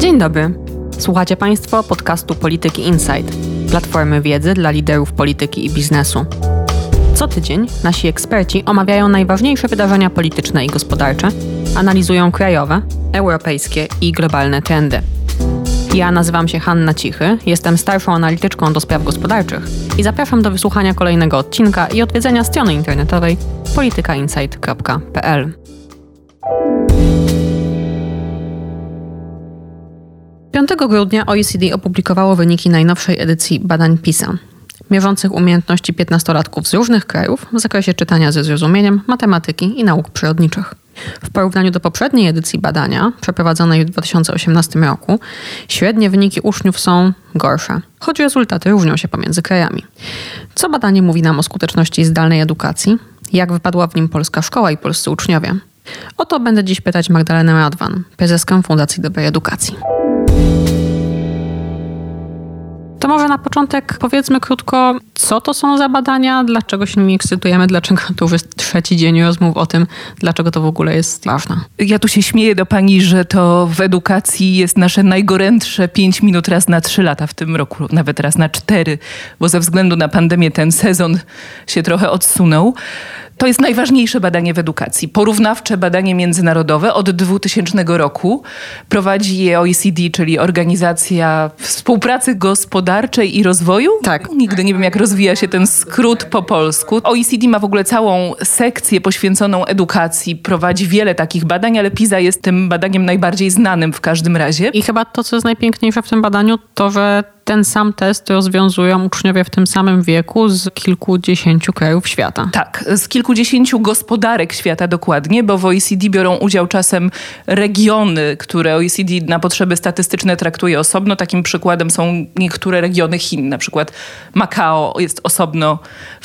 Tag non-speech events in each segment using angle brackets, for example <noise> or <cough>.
Dzień dobry. Słuchacie Państwo podcastu Polityki Insight, platformy wiedzy dla liderów polityki i biznesu. Co tydzień nasi eksperci omawiają najważniejsze wydarzenia polityczne i gospodarcze, analizują krajowe, europejskie i globalne trendy. Ja nazywam się Hanna Cichy, jestem starszą analityczką do spraw gospodarczych i zapraszam do wysłuchania kolejnego odcinka i odwiedzenia strony internetowej politykainsight.pl. 5 grudnia OECD opublikowało wyniki najnowszej edycji badań PISA, mierzących umiejętności 15-latków z różnych krajów w zakresie czytania ze zrozumieniem, matematyki i nauk przyrodniczych. W porównaniu do poprzedniej edycji badania, przeprowadzonej w 2018 roku, średnie wyniki uczniów są gorsze, choć rezultaty różnią się pomiędzy krajami. Co badanie mówi nam o skuteczności zdalnej edukacji? Jak wypadła w nim polska szkoła i polscy uczniowie? O to będę dziś pytać Magdalenę Radwan, prezeskę Fundacji Dobrej Edukacji. To może na początek powiedzmy krótko, co to są za badania, dlaczego się nimi ekscytujemy, dlaczego <laughs> to już jest trzeci dzień rozmów o tym, dlaczego to w ogóle jest ważne. Ja tu się śmieję do pani, że to w edukacji jest nasze najgorętsze pięć minut raz na trzy lata w tym roku, nawet raz na cztery, bo ze względu na pandemię ten sezon się trochę odsunął. To jest najważniejsze badanie w edukacji. Porównawcze badanie międzynarodowe od 2000 roku. Prowadzi je OECD, czyli Organizacja Współpracy Gospodarczej i Rozwoju. Tak. Nigdy nie wiem, jak rozwija się ten skrót po polsku. OECD ma w ogóle całą sekcję poświęconą edukacji. Prowadzi wiele takich badań, ale PISA jest tym badaniem najbardziej znanym w każdym razie. I chyba to, co jest najpiękniejsze w tym badaniu, to że ten sam test rozwiązują uczniowie w tym samym wieku z kilkudziesięciu krajów świata. Tak, z kilkudziesięciu gospodarek świata dokładnie, bo w OECD biorą udział czasem regiony, które OECD na potrzeby statystyczne traktuje osobno. Takim przykładem są niektóre regiony Chin, na przykład Makao jest osobno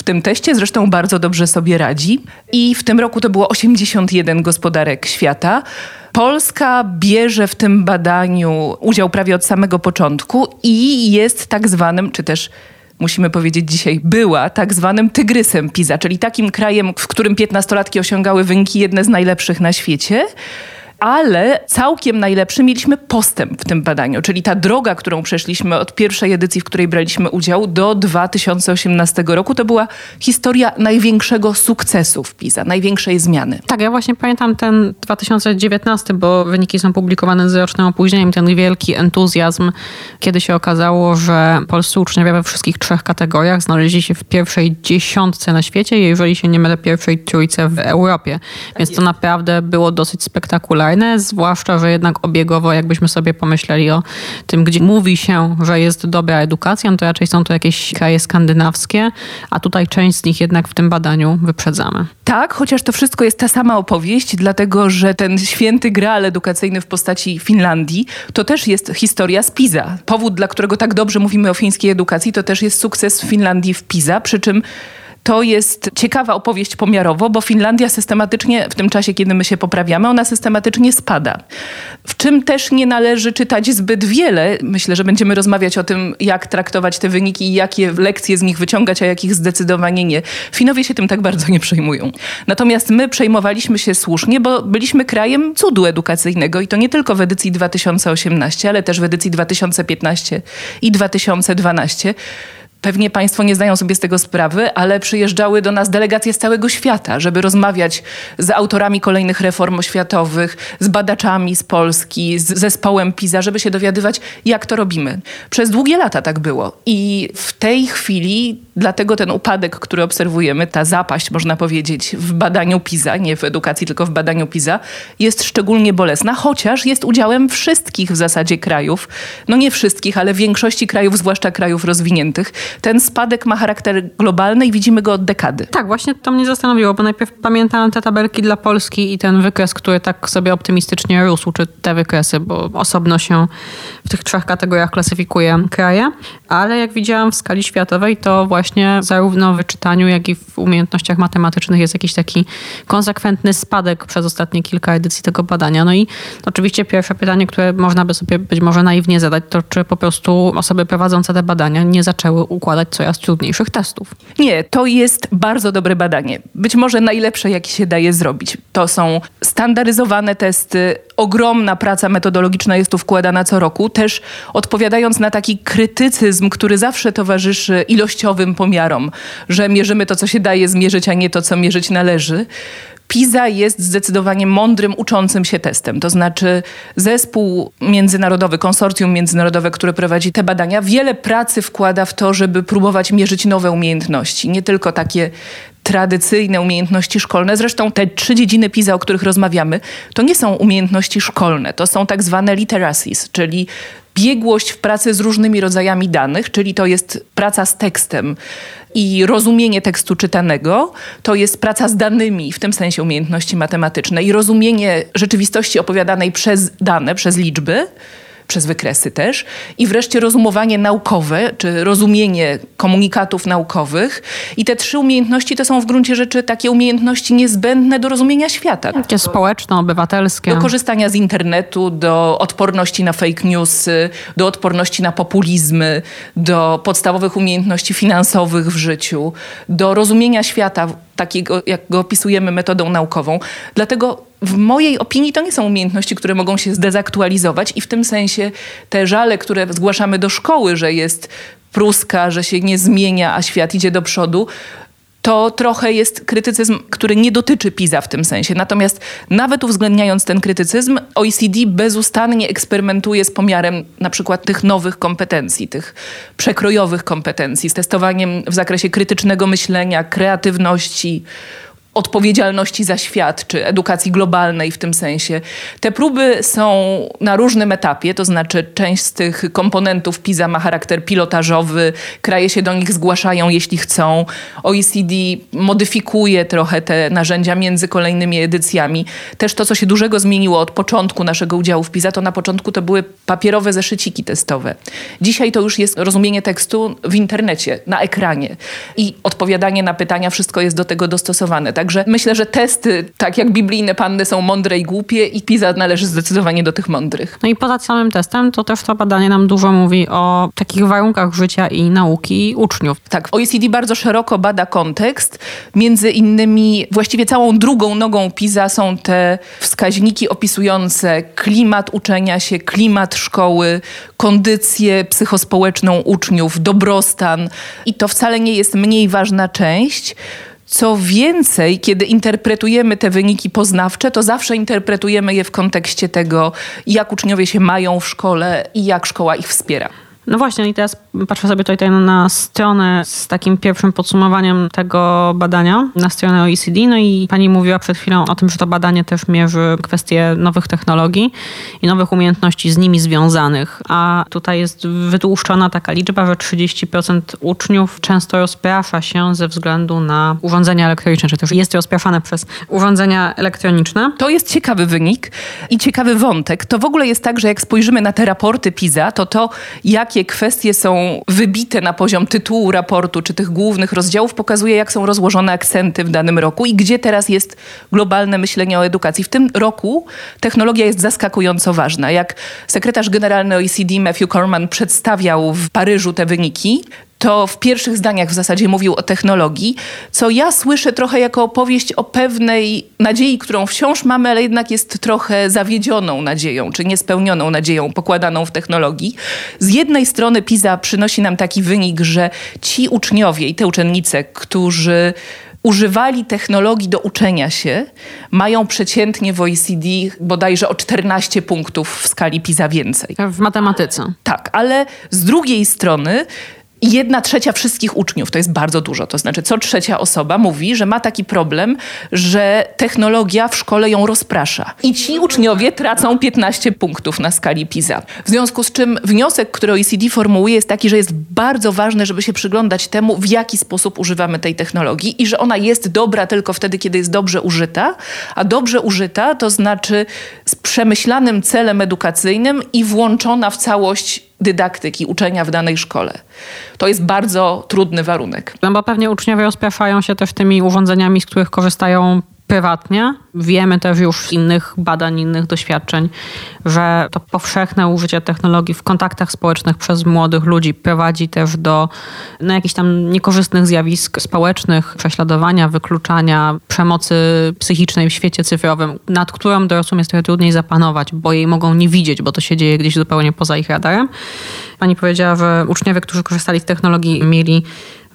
w tym teście, zresztą bardzo dobrze sobie radzi. I w tym roku to było 81 gospodarek świata. Polska bierze w tym badaniu udział prawie od samego początku i jest tak zwanym, czy też musimy powiedzieć dzisiaj, była tak zwanym tygrysem PISA, czyli takim krajem, w którym piętnastolatki osiągały wyniki jedne z najlepszych na świecie ale całkiem najlepszy mieliśmy postęp w tym badaniu, czyli ta droga, którą przeszliśmy od pierwszej edycji, w której braliśmy udział, do 2018 roku, to była historia największego sukcesu w PISA, największej zmiany. Tak, ja właśnie pamiętam ten 2019, bo wyniki są publikowane z rocznym opóźnieniem, ten wielki entuzjazm, kiedy się okazało, że polscy uczniowie we wszystkich trzech kategoriach znaleźli się w pierwszej dziesiątce na świecie, jeżeli się nie mylę, pierwszej trójce w Europie. Więc to naprawdę było dosyć spektakularne fajne, zwłaszcza, że jednak obiegowo, jakbyśmy sobie pomyśleli o tym, gdzie mówi się, że jest dobra edukacja, no to raczej są to jakieś kraje skandynawskie, a tutaj część z nich jednak w tym badaniu wyprzedzamy. Tak, chociaż to wszystko jest ta sama opowieść, dlatego że ten święty graal edukacyjny w postaci Finlandii to też jest historia z PISA. Powód, dla którego tak dobrze mówimy o fińskiej edukacji, to też jest sukces Finlandii w PISA, przy czym to jest ciekawa opowieść pomiarowo, bo Finlandia systematycznie, w tym czasie, kiedy my się poprawiamy, ona systematycznie spada. W czym też nie należy czytać zbyt wiele. Myślę, że będziemy rozmawiać o tym, jak traktować te wyniki i jakie lekcje z nich wyciągać, a jakich zdecydowanie nie. Finowie się tym tak bardzo nie przejmują. Natomiast my przejmowaliśmy się słusznie, bo byliśmy krajem cudu edukacyjnego i to nie tylko w edycji 2018, ale też w edycji 2015 i 2012 Pewnie Państwo nie zdają sobie z tego sprawy, ale przyjeżdżały do nas delegacje z całego świata, żeby rozmawiać z autorami kolejnych reform oświatowych, z badaczami z Polski, z zespołem PISA, żeby się dowiadywać, jak to robimy. Przez długie lata tak było. I w tej chwili, dlatego ten upadek, który obserwujemy, ta zapaść, można powiedzieć, w badaniu PISA, nie w edukacji, tylko w badaniu PISA, jest szczególnie bolesna, chociaż jest udziałem wszystkich w zasadzie krajów. No nie wszystkich, ale większości krajów, zwłaszcza krajów rozwiniętych ten spadek ma charakter globalny i widzimy go od dekady. Tak, właśnie to mnie zastanowiło, bo najpierw pamiętałem te tabelki dla Polski i ten wykres, który tak sobie optymistycznie rósł, czy te wykresy, bo osobno się w tych trzech kategoriach klasyfikuje kraje, ale jak widziałam w skali światowej, to właśnie właśnie zarówno w wyczytaniu, jak i w umiejętnościach matematycznych jest jakiś taki konsekwentny spadek przez ostatnie kilka edycji tego badania. No i oczywiście pierwsze pytanie, które można by sobie być może naiwnie zadać, to czy po prostu osoby prowadzące te badania nie zaczęły układać coraz trudniejszych testów? Nie, to jest bardzo dobre badanie. Być może najlepsze, jakie się daje zrobić. To są standaryzowane testy, ogromna praca metodologiczna jest tu wkładana co roku, też odpowiadając na taki krytycyzm, który zawsze towarzyszy ilościowym pomiarom, że mierzymy to, co się daje zmierzyć, a nie to, co mierzyć należy. PISA jest zdecydowanie mądrym, uczącym się testem. To znaczy zespół międzynarodowy, konsorcjum międzynarodowe, które prowadzi te badania, wiele pracy wkłada w to, żeby próbować mierzyć nowe umiejętności. Nie tylko takie tradycyjne umiejętności szkolne. Zresztą te trzy dziedziny PISA, o których rozmawiamy, to nie są umiejętności szkolne, to są tak zwane literacies, czyli biegłość w pracy z różnymi rodzajami danych, czyli to jest praca z tekstem. I rozumienie tekstu czytanego, to jest praca z danymi, w tym sensie umiejętności matematyczne. I rozumienie rzeczywistości opowiadanej przez dane, przez liczby przez wykresy też. I wreszcie rozumowanie naukowe, czy rozumienie komunikatów naukowych. I te trzy umiejętności to są w gruncie rzeczy takie umiejętności niezbędne do rozumienia świata. Takie społeczno-obywatelskie. Do korzystania z internetu, do odporności na fake newsy, do odporności na populizmy, do podstawowych umiejętności finansowych w życiu, do rozumienia świata takiego, jak go opisujemy metodą naukową. Dlatego w mojej opinii to nie są umiejętności, które mogą się zdezaktualizować i w tym sensie te żale, które zgłaszamy do szkoły, że jest pruska, że się nie zmienia, a świat idzie do przodu, to trochę jest krytycyzm, który nie dotyczy PISA w tym sensie. Natomiast nawet uwzględniając ten krytycyzm, OECD bezustannie eksperymentuje z pomiarem na przykład tych nowych kompetencji, tych przekrojowych kompetencji, z testowaniem w zakresie krytycznego myślenia, kreatywności, odpowiedzialności za świat, czy edukacji globalnej w tym sensie. Te próby są na różnym etapie, to znaczy część z tych komponentów PISA ma charakter pilotażowy, kraje się do nich zgłaszają, jeśli chcą. OECD modyfikuje trochę te narzędzia między kolejnymi edycjami. Też to, co się dużego zmieniło od początku naszego udziału w PISA, to na początku to były papierowe zeszyciki testowe. Dzisiaj to już jest rozumienie tekstu w internecie, na ekranie i odpowiadanie na pytania, wszystko jest do tego dostosowane. Także myślę, że testy, tak jak biblijne panny, są mądre i głupie i PISA należy zdecydowanie do tych mądrych. No i poza samym testem, to też to badanie nam dużo mówi o takich warunkach życia i nauki uczniów. Tak, OECD bardzo szeroko bada kontekst. Między innymi właściwie całą drugą nogą PISA są te wskaźniki opisujące klimat uczenia się, klimat szkoły, kondycję psychospołeczną uczniów, dobrostan. I to wcale nie jest mniej ważna część. Co więcej, kiedy interpretujemy te wyniki poznawcze, to zawsze interpretujemy je w kontekście tego, jak uczniowie się mają w szkole i jak szkoła ich wspiera. No właśnie, i teraz patrzę sobie tutaj na stronę z takim pierwszym podsumowaniem tego badania, na stronę OECD. No i pani mówiła przed chwilą o tym, że to badanie też mierzy kwestie nowych technologii i nowych umiejętności z nimi związanych. A tutaj jest wytłuszczona taka liczba, że 30% uczniów często rozprasza się ze względu na urządzenia elektroniczne, czy też jest rozpraszane przez urządzenia elektroniczne. To jest ciekawy wynik i ciekawy wątek. To w ogóle jest tak, że jak spojrzymy na te raporty PISA, to to, jak jakie kwestie są wybite na poziom tytułu raportu czy tych głównych rozdziałów, pokazuje, jak są rozłożone akcenty w danym roku i gdzie teraz jest globalne myślenie o edukacji. W tym roku technologia jest zaskakująco ważna. Jak sekretarz generalny OECD Matthew Corman przedstawiał w Paryżu te wyniki, to w pierwszych zdaniach w zasadzie mówił o technologii, co ja słyszę trochę jako opowieść o pewnej nadziei, którą wciąż mamy, ale jednak jest trochę zawiedzioną nadzieją, czy niespełnioną nadzieją pokładaną w technologii. Z jednej strony PISA przynosi nam taki wynik, że ci uczniowie i te uczennice, którzy używali technologii do uczenia się, mają przeciętnie w OECD bodajże o 14 punktów w skali PISA więcej. W matematyce. Tak, ale z drugiej strony jedna trzecia wszystkich uczniów, to jest bardzo dużo. To znaczy, co trzecia osoba mówi, że ma taki problem, że technologia w szkole ją rozprasza. I ci uczniowie tracą 15 punktów na skali PISA. W związku z czym wniosek, który OECD formułuje, jest taki, że jest bardzo ważne, żeby się przyglądać temu, w jaki sposób używamy tej technologii i że ona jest dobra tylko wtedy, kiedy jest dobrze użyta, a dobrze użyta to znaczy z przemyślanym celem edukacyjnym i włączona w całość dydaktyki, uczenia w danej szkole. To jest bardzo trudny warunek. No bo pewnie uczniowie rozpraszają się też tymi urządzeniami, z których korzystają prywatnie. Wiemy też już z innych badań, innych doświadczeń, że to powszechne użycie technologii w kontaktach społecznych przez młodych ludzi prowadzi też do no, jakichś tam niekorzystnych zjawisk społecznych, prześladowania, wykluczania, przemocy psychicznej w świecie cyfrowym, nad którą dorosłym jest trochę trudniej zapanować, bo jej mogą nie widzieć, bo to się dzieje gdzieś zupełnie poza ich radarem. Pani powiedziała, że uczniowie, którzy korzystali z technologii, mieli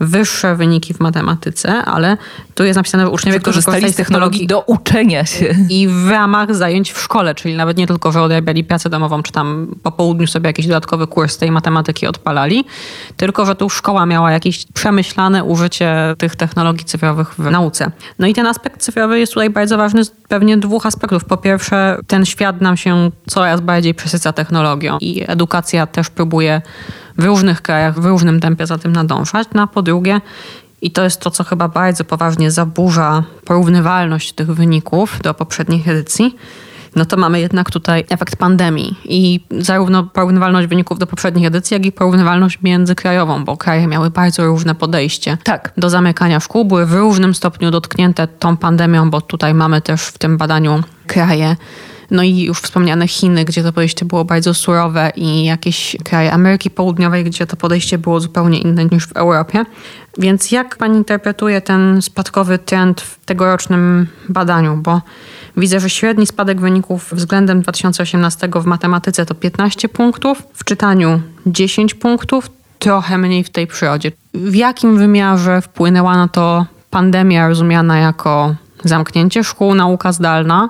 wyższe wyniki w matematyce, ale tu jest napisane, że uczniowie, którzy korzystali z technologii do uczenia się. I w ramach zajęć w szkole, czyli nawet nie tylko, że odrabiali pracę domową, czy tam po południu sobie jakiś dodatkowy kurs tej matematyki odpalali, tylko, że tu szkoła miała jakieś przemyślane użycie tych technologii cyfrowych w nauce. No i ten aspekt cyfrowy jest tutaj bardzo ważny z pewnie dwóch aspektów. Po pierwsze, ten świat nam się coraz bardziej przesyca technologią i edukacja też próbuje w różnych krajach w różnym tempie za tym nadążać. No a po drugie, i to jest to, co chyba bardzo poważnie zaburza porównywalność tych wyników do poprzednich edycji, no to mamy jednak tutaj efekt pandemii i zarówno porównywalność wyników do poprzednich edycji, jak i porównywalność międzykrajową, bo kraje miały bardzo różne podejście tak. do zamykania szkół, były w różnym stopniu dotknięte tą pandemią, bo tutaj mamy też w tym badaniu kraje no i już wspomniane Chiny, gdzie to podejście było bardzo surowe i jakieś kraje Ameryki Południowej, gdzie to podejście było zupełnie inne niż w Europie. Więc jak pani interpretuje ten spadkowy trend w tegorocznym badaniu? Bo widzę, że średni spadek wyników względem 2018 w matematyce to 15 punktów, w czytaniu 10 punktów, trochę mniej w tej przyrodzie. W jakim wymiarze wpłynęła na to pandemia rozumiana jako zamknięcie szkół, nauka zdalna?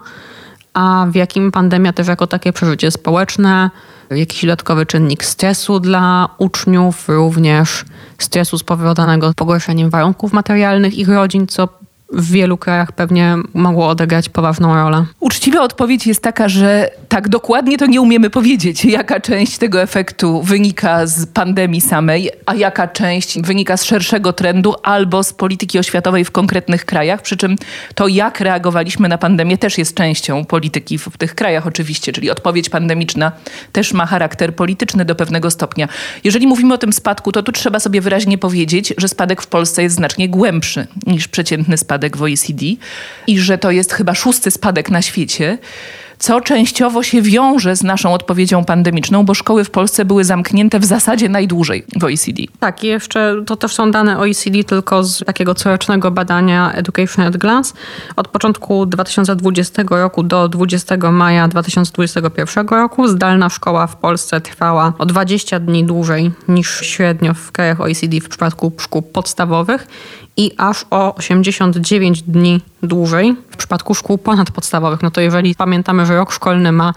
A w jakim pandemia też jako takie przeżycie społeczne, jakiś dodatkowy czynnik stresu dla uczniów, również stresu spowodowanego pogorszeniem warunków materialnych ich rodzin, co w wielu krajach pewnie mogło odegrać poważną rolę. Uczciwa odpowiedź jest taka, że tak dokładnie to nie umiemy powiedzieć, jaka część tego efektu wynika z pandemii samej, a jaka część wynika z szerszego trendu albo z polityki oświatowej w konkretnych krajach. Przy czym to, jak reagowaliśmy na pandemię, też jest częścią polityki w tych krajach, oczywiście, czyli odpowiedź pandemiczna też ma charakter polityczny do pewnego stopnia. Jeżeli mówimy o tym spadku, to tu trzeba sobie wyraźnie powiedzieć, że spadek w Polsce jest znacznie głębszy niż przeciętny spadek spadek w OECD i że to jest chyba szósty spadek na świecie co częściowo się wiąże z naszą odpowiedzią pandemiczną, bo szkoły w Polsce były zamknięte w zasadzie najdłużej w OECD. Tak, i jeszcze to też są dane OECD tylko z takiego corocznego badania Education at Glance. Od początku 2020 roku do 20 maja 2021 roku zdalna szkoła w Polsce trwała o 20 dni dłużej niż średnio w krajach OECD w przypadku szkół podstawowych i aż o 89 dni dłużej w przypadku szkół ponadpodstawowych. No to jeżeli pamiętamy, że rok szkolny ma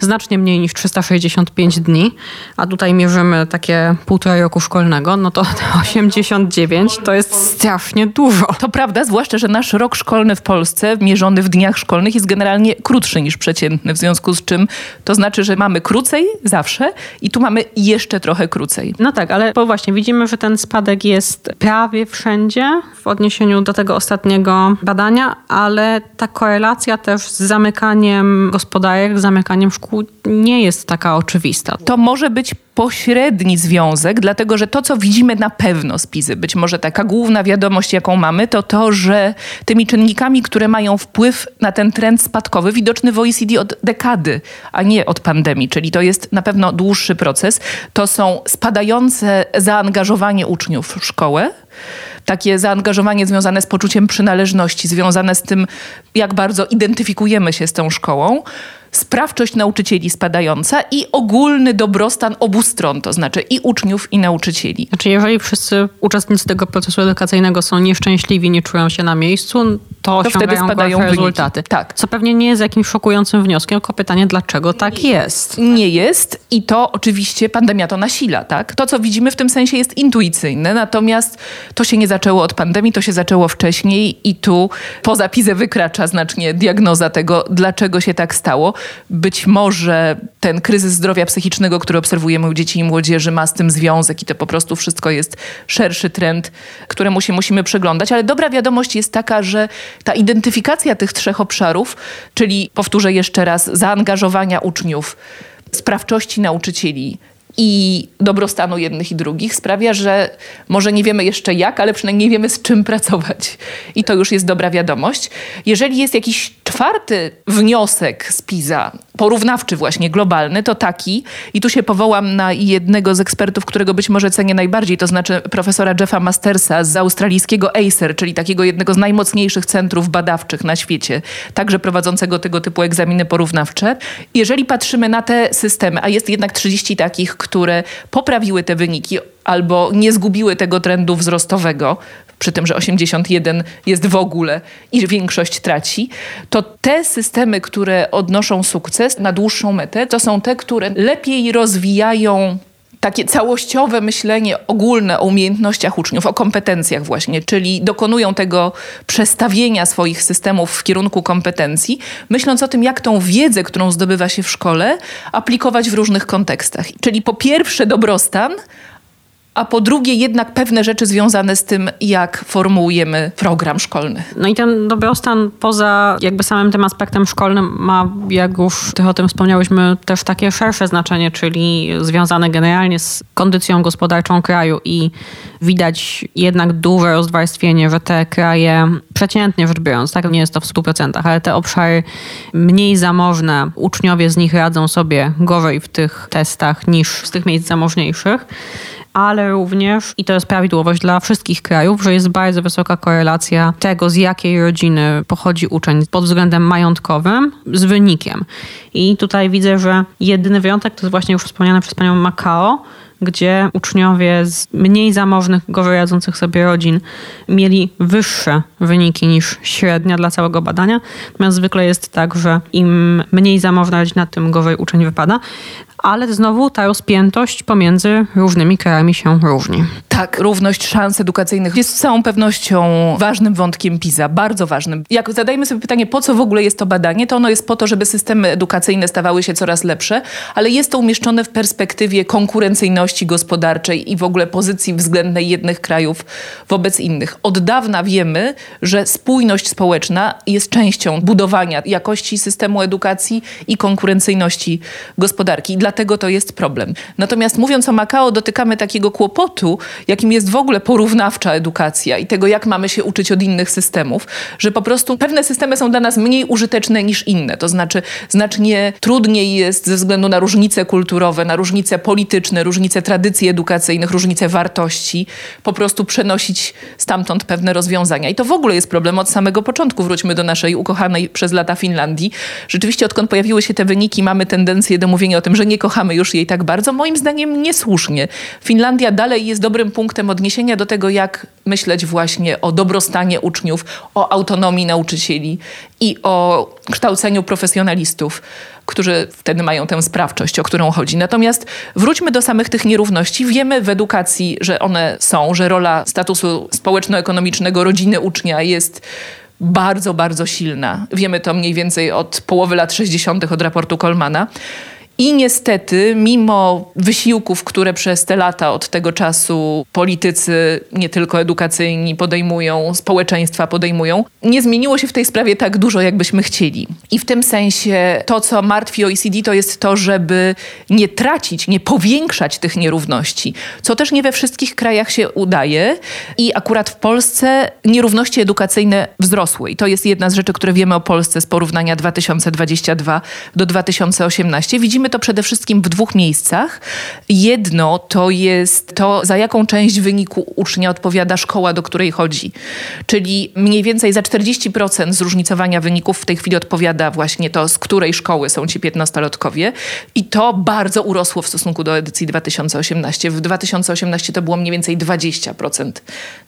znacznie mniej niż 365 dni, a tutaj mierzymy takie półtora roku szkolnego, no to 89 <laughs> to jest strasznie dużo. To prawda, zwłaszcza, że nasz rok szkolny w Polsce, mierzony w dniach szkolnych, jest generalnie krótszy niż przeciętny, w związku z czym to znaczy, że mamy krócej zawsze i tu mamy jeszcze trochę krócej. No tak, ale bo właśnie widzimy, że ten spadek jest prawie wszędzie w odniesieniu do tego ostatniego badania, ale ta korelacja też z zamykaniem gospodarek, zamykaniem szkół nie jest taka oczywista. To może być pośredni związek, dlatego że to, co widzimy na pewno z PIZY, być może taka główna wiadomość, jaką mamy, to to, że tymi czynnikami, które mają wpływ na ten trend spadkowy, widoczny w OECD od dekady, a nie od pandemii, czyli to jest na pewno dłuższy proces, to są spadające zaangażowanie uczniów w szkołę, takie zaangażowanie związane z poczuciem przynależności, związane z tym, jak bardzo identyfikujemy się z tą szkołą sprawczość nauczycieli spadająca i ogólny dobrostan obu stron, to znaczy i uczniów, i nauczycieli. Znaczy, jeżeli wszyscy uczestnicy tego procesu edukacyjnego są nieszczęśliwi, nie czują się na miejscu, to, to wtedy spadają rezultaty. Tak. Co pewnie nie jest jakimś szokującym wnioskiem, tylko pytanie, dlaczego tak jest? Nie jest i to oczywiście pandemia to nasila, tak? To, co widzimy w tym sensie jest intuicyjne, natomiast to się nie zaczęło od pandemii, to się zaczęło wcześniej i tu poza PIZę wykracza znacznie diagnoza tego, dlaczego się tak stało. Być może ten kryzys zdrowia psychicznego, który obserwujemy u dzieci i młodzieży, ma z tym związek i to po prostu wszystko jest szerszy trend, któremu się musimy przyglądać. Ale dobra wiadomość jest taka, że ta identyfikacja tych trzech obszarów, czyli powtórzę jeszcze raz, zaangażowania uczniów, sprawczości nauczycieli, i dobrostanu jednych i drugich sprawia, że może nie wiemy jeszcze jak, ale przynajmniej wiemy z czym pracować. I to już jest dobra wiadomość. Jeżeli jest jakiś czwarty wniosek z PISA, porównawczy właśnie, globalny, to taki, i tu się powołam na jednego z ekspertów, którego być może cenię najbardziej, to znaczy profesora Jeffa Mastersa z australijskiego ACER, czyli takiego jednego z najmocniejszych centrów badawczych na świecie, także prowadzącego tego typu egzaminy porównawcze. Jeżeli patrzymy na te systemy, a jest jednak 30 takich, które poprawiły te wyniki albo nie zgubiły tego trendu wzrostowego, przy tym, że 81 jest w ogóle i większość traci, to te systemy, które odnoszą sukces na dłuższą metę, to są te, które lepiej rozwijają takie całościowe myślenie ogólne o umiejętnościach uczniów, o kompetencjach właśnie, czyli dokonują tego przestawienia swoich systemów w kierunku kompetencji, myśląc o tym, jak tą wiedzę, którą zdobywa się w szkole, aplikować w różnych kontekstach. Czyli po pierwsze dobrostan, a po drugie jednak pewne rzeczy związane z tym, jak formułujemy program szkolny. No i ten dobrostan poza jakby samym tym aspektem szkolnym ma, jak już ty o tym wspomniałyśmy, też takie szersze znaczenie, czyli związane generalnie z kondycją gospodarczą kraju i widać jednak duże rozwarstwienie, że te kraje, przeciętnie rzecz biorąc, tak nie jest to w 100%, ale te obszary mniej zamożne, uczniowie z nich radzą sobie gorzej w tych testach niż z tych miejsc zamożniejszych ale również, i to jest prawidłowość dla wszystkich krajów, że jest bardzo wysoka korelacja tego, z jakiej rodziny pochodzi uczeń pod względem majątkowym z wynikiem. I tutaj widzę, że jedyny wyjątek to jest właśnie już wspomniane przez panią Macao, gdzie uczniowie z mniej zamożnych, gorzej radzących sobie rodzin mieli wyższe wyniki niż średnia dla całego badania. Natomiast zwykle jest tak, że im mniej zamożna rodzina, tym gorzej uczeń wypada ale znowu ta rozpiętość pomiędzy różnymi krajami się różni. Tak, równość szans edukacyjnych jest z całą pewnością ważnym wątkiem PISA, bardzo ważnym. Jak zadajmy sobie pytanie, po co w ogóle jest to badanie, to ono jest po to, żeby systemy edukacyjne stawały się coraz lepsze, ale jest to umieszczone w perspektywie konkurencyjności gospodarczej i w ogóle pozycji względnej jednych krajów wobec innych. Od dawna wiemy, że spójność społeczna jest częścią budowania jakości systemu edukacji i konkurencyjności gospodarki. I dlatego to jest problem. Natomiast mówiąc o Makao, dotykamy takiego kłopotu, jakim jest w ogóle porównawcza edukacja i tego, jak mamy się uczyć od innych systemów, że po prostu pewne systemy są dla nas mniej użyteczne niż inne. To znaczy, znacznie trudniej jest ze względu na różnice kulturowe, na różnice polityczne, różnice tradycji edukacyjnych, różnice wartości, po prostu przenosić stamtąd pewne rozwiązania. I to w ogóle jest problem od samego początku. Wróćmy do naszej ukochanej przez lata Finlandii. Rzeczywiście, odkąd pojawiły się te wyniki, mamy tendencję do mówienia o tym, że nie kochamy już jej tak bardzo. Moim zdaniem niesłusznie. Finlandia dalej jest dobrym punktem odniesienia do tego, jak myśleć właśnie o dobrostanie uczniów, o autonomii nauczycieli i o kształceniu profesjonalistów, którzy wtedy mają tę sprawczość, o którą chodzi. Natomiast wróćmy do samych tych nierówności. Wiemy w edukacji, że one są, że rola statusu społeczno-ekonomicznego rodziny ucznia jest bardzo, bardzo silna. Wiemy to mniej więcej od połowy lat 60., od raportu Kolmana. I niestety, mimo wysiłków, które przez te lata od tego czasu politycy, nie tylko edukacyjni, podejmują, społeczeństwa podejmują, nie zmieniło się w tej sprawie tak dużo, jakbyśmy chcieli. I w tym sensie to, co martwi OECD, to jest to, żeby nie tracić, nie powiększać tych nierówności, co też nie we wszystkich krajach się udaje. I akurat w Polsce nierówności edukacyjne wzrosły. I to jest jedna z rzeczy, które wiemy o Polsce z porównania 2022 do 2018. Widzimy, widzimy to przede wszystkim w dwóch miejscach. Jedno to jest to, za jaką część wyniku ucznia odpowiada szkoła, do której chodzi. Czyli mniej więcej za 40% zróżnicowania wyników w tej chwili odpowiada właśnie to, z której szkoły są ci 15-latkowie. I to bardzo urosło w stosunku do edycji 2018. W 2018 to było mniej więcej 20%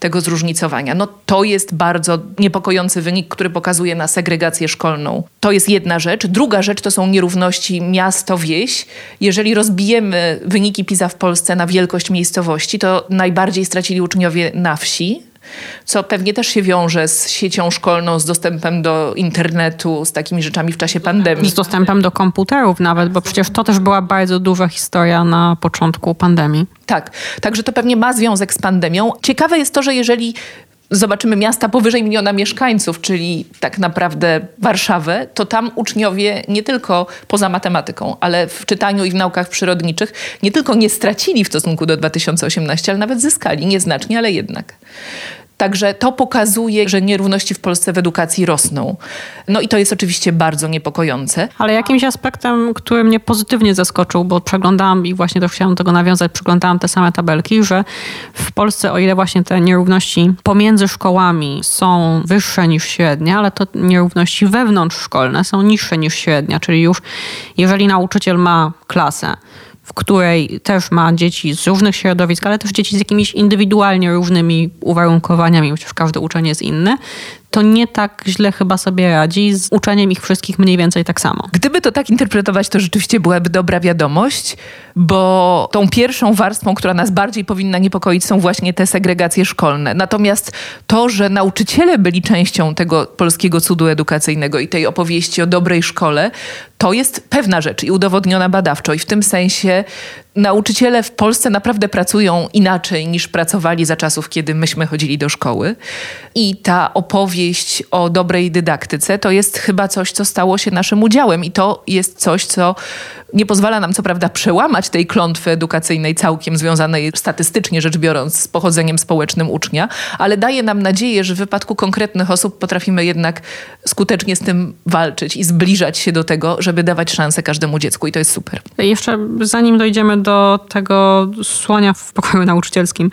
tego zróżnicowania. No to jest bardzo niepokojący wynik, który pokazuje na segregację szkolną. To jest jedna rzecz. Druga rzecz to są nierówności miasto wieś, jeżeli rozbijemy wyniki PISA w Polsce na wielkość miejscowości, to najbardziej stracili uczniowie na wsi, co pewnie też się wiąże z siecią szkolną, z dostępem do internetu, z takimi rzeczami w czasie pandemii. Z dostępem do komputerów nawet, bo przecież to też była bardzo duża historia na początku pandemii. Tak, także to pewnie ma związek z pandemią. Ciekawe jest to, że jeżeli zobaczymy miasta powyżej miliona mieszkańców, czyli tak naprawdę Warszawę, to tam uczniowie nie tylko poza matematyką, ale w czytaniu i w naukach przyrodniczych nie tylko nie stracili w stosunku do 2018, ale nawet zyskali nieznacznie, ale jednak. Także to pokazuje, że nierówności w Polsce w edukacji rosną. No i to jest oczywiście bardzo niepokojące. Ale jakimś aspektem, który mnie pozytywnie zaskoczył, bo przeglądałam i właśnie też chciałam tego nawiązać, przeglądałam te same tabelki, że w Polsce o ile właśnie te nierówności pomiędzy szkołami są wyższe niż średnia, ale to nierówności wewnątrzszkolne są niższe niż średnia, czyli już jeżeli nauczyciel ma klasę, w której też ma dzieci z różnych środowisk, ale też dzieci z jakimiś indywidualnie różnymi uwarunkowaniami, chociaż każdy uczeń jest inny, to nie tak źle chyba sobie radzi z uczeniem ich wszystkich mniej więcej tak samo. Gdyby to tak interpretować, to rzeczywiście byłaby dobra wiadomość, bo tą pierwszą warstwą, która nas bardziej powinna niepokoić, są właśnie te segregacje szkolne. Natomiast to, że nauczyciele byli częścią tego polskiego cudu edukacyjnego i tej opowieści o dobrej szkole, to jest pewna rzecz i udowodniona badawczo. I w tym sensie nauczyciele w Polsce naprawdę pracują inaczej niż pracowali za czasów, kiedy myśmy chodzili do szkoły. I ta opowieść o dobrej dydaktyce to jest chyba coś, co stało się naszym udziałem. I to jest coś, co nie pozwala nam co prawda przełamać tej klątwy edukacyjnej całkiem związanej statystycznie rzecz biorąc z pochodzeniem społecznym ucznia, ale daje nam nadzieję, że w wypadku konkretnych osób potrafimy jednak skutecznie z tym walczyć i zbliżać się do tego, żeby dawać szansę każdemu dziecku i to jest super. Jeszcze zanim dojdziemy do tego słonia w pokoju nauczycielskim,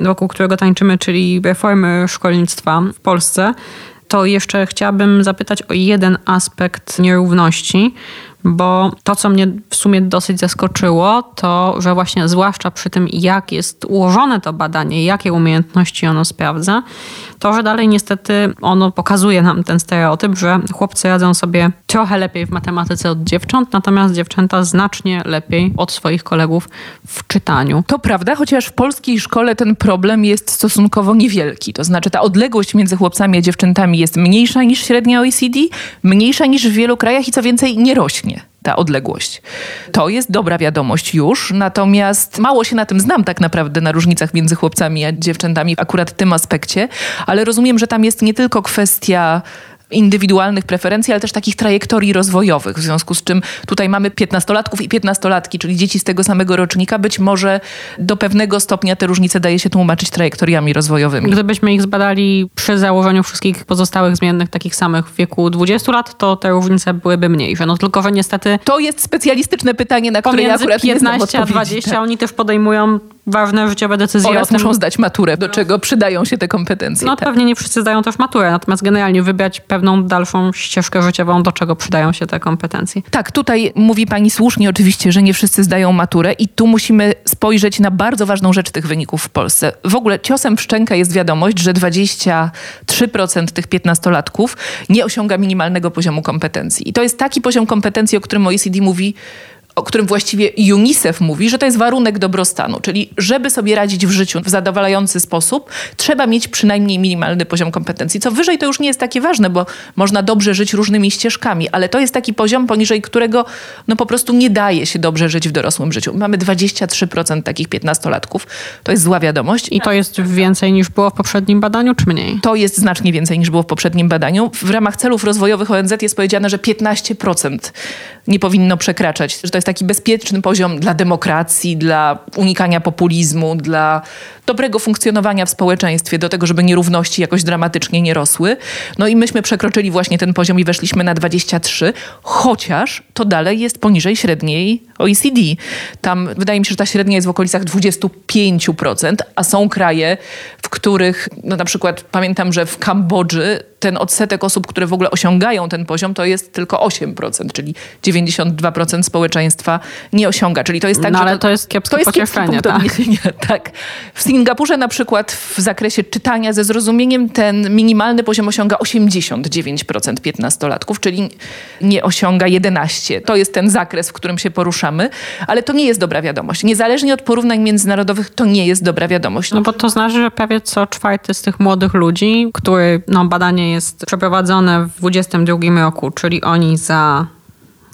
wokół którego tańczymy, czyli reformy szkolnictwa w Polsce, to jeszcze chciałabym zapytać o jeden aspekt nierówności, bo to, co mnie w sumie dosyć zaskoczyło, to, że właśnie zwłaszcza przy tym, jak jest ułożone to badanie, jakie umiejętności ono sprawdza, to, że dalej niestety ono pokazuje nam ten stereotyp, że chłopcy radzą sobie trochę lepiej w matematyce od dziewcząt, natomiast dziewczęta znacznie lepiej od swoich kolegów w czytaniu. To prawda, chociaż w polskiej szkole ten problem jest stosunkowo niewielki. To znaczy ta odległość między chłopcami a dziewczętami jest mniejsza niż średnia OECD, mniejsza niż w wielu krajach i co więcej nie rośnie ta odległość. To jest dobra wiadomość już, natomiast mało się na tym znam tak naprawdę, na różnicach między chłopcami a dziewczętami akurat w tym aspekcie, ale rozumiem, że tam jest nie tylko kwestia indywidualnych preferencji, ale też takich trajektorii rozwojowych, w związku z czym tutaj mamy piętnastolatków i piętnastolatki, czyli dzieci z tego samego rocznika. Być może do pewnego stopnia te różnice daje się tłumaczyć trajektoriami rozwojowymi. Gdybyśmy ich zbadali przy założeniu wszystkich pozostałych zmiennych takich samych w wieku 20 lat, to te różnice byłyby mniejsze. No tylko, że niestety... To jest specjalistyczne pytanie, na które ja akurat 15 a 20 tak. oni też podejmują ważne życiowe decyzje. Oraz muszą zdać maturę, do czego przydają się te kompetencje. No tak. pewnie nie wszyscy zdają też maturę, natomiast generalnie wybrać pewną dalszą ścieżkę życiową, do czego przydają się te kompetencje. Tak, tutaj mówi pani słusznie oczywiście, że nie wszyscy zdają maturę i tu musimy spojrzeć na bardzo ważną rzecz tych wyników w Polsce. W ogóle ciosem w jest wiadomość, że 23% tych piętnastolatków nie osiąga minimalnego poziomu kompetencji. I to jest taki poziom kompetencji, o którym OECD mówi o którym właściwie UNICEF mówi, że to jest warunek dobrostanu. Czyli żeby sobie radzić w życiu w zadowalający sposób, trzeba mieć przynajmniej minimalny poziom kompetencji. Co wyżej to już nie jest takie ważne, bo można dobrze żyć różnymi ścieżkami, ale to jest taki poziom, poniżej którego no po prostu nie daje się dobrze żyć w dorosłym życiu. Mamy 23% takich piętnastolatków. To jest zła wiadomość. I to jest więcej niż było w poprzednim badaniu, czy mniej? To jest znacznie więcej niż było w poprzednim badaniu. W ramach celów rozwojowych ONZ jest powiedziane, że 15% nie powinno przekraczać, że to jest taki bezpieczny poziom dla demokracji, dla unikania populizmu, dla dobrego funkcjonowania w społeczeństwie, do tego, żeby nierówności jakoś dramatycznie nie rosły. No i myśmy przekroczyli właśnie ten poziom i weszliśmy na 23, chociaż to dalej jest poniżej średniej OECD. Tam wydaje mi się, że ta średnia jest w okolicach 25%, a są kraje, w których no na przykład pamiętam, że w Kambodży ten odsetek osób, które w ogóle osiągają ten poziom, to jest tylko 8%, czyli 92% społeczeństwa nie osiąga. Czyli to jest tak, no, ale to, to jest kiepskie to jest pocieszenie, tak. <laughs> tak. W Singapurze na przykład w zakresie czytania ze zrozumieniem ten minimalny poziom osiąga 89% piętnastolatków, czyli nie osiąga 11. To jest ten zakres, w którym się poruszamy, ale to nie jest dobra wiadomość. Niezależnie od porównań międzynarodowych, to nie jest dobra wiadomość. No bo to znaczy, że prawie co czwarty z tych młodych ludzi, który no badanie jest przeprowadzone w 22 roku, czyli oni za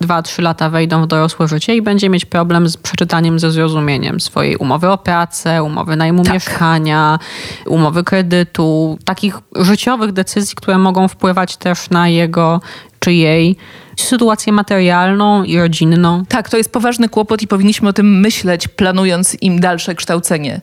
2-3 lata wejdą w dorosłe życie i będzie mieć problem z przeczytaniem ze zrozumieniem swojej umowy o pracę, umowy najmu tak. mieszkania, umowy kredytu, takich życiowych decyzji, które mogą wpływać też na jego czy jej sytuację materialną i rodzinną. Tak, to jest poważny kłopot i powinniśmy o tym myśleć, planując im dalsze kształcenie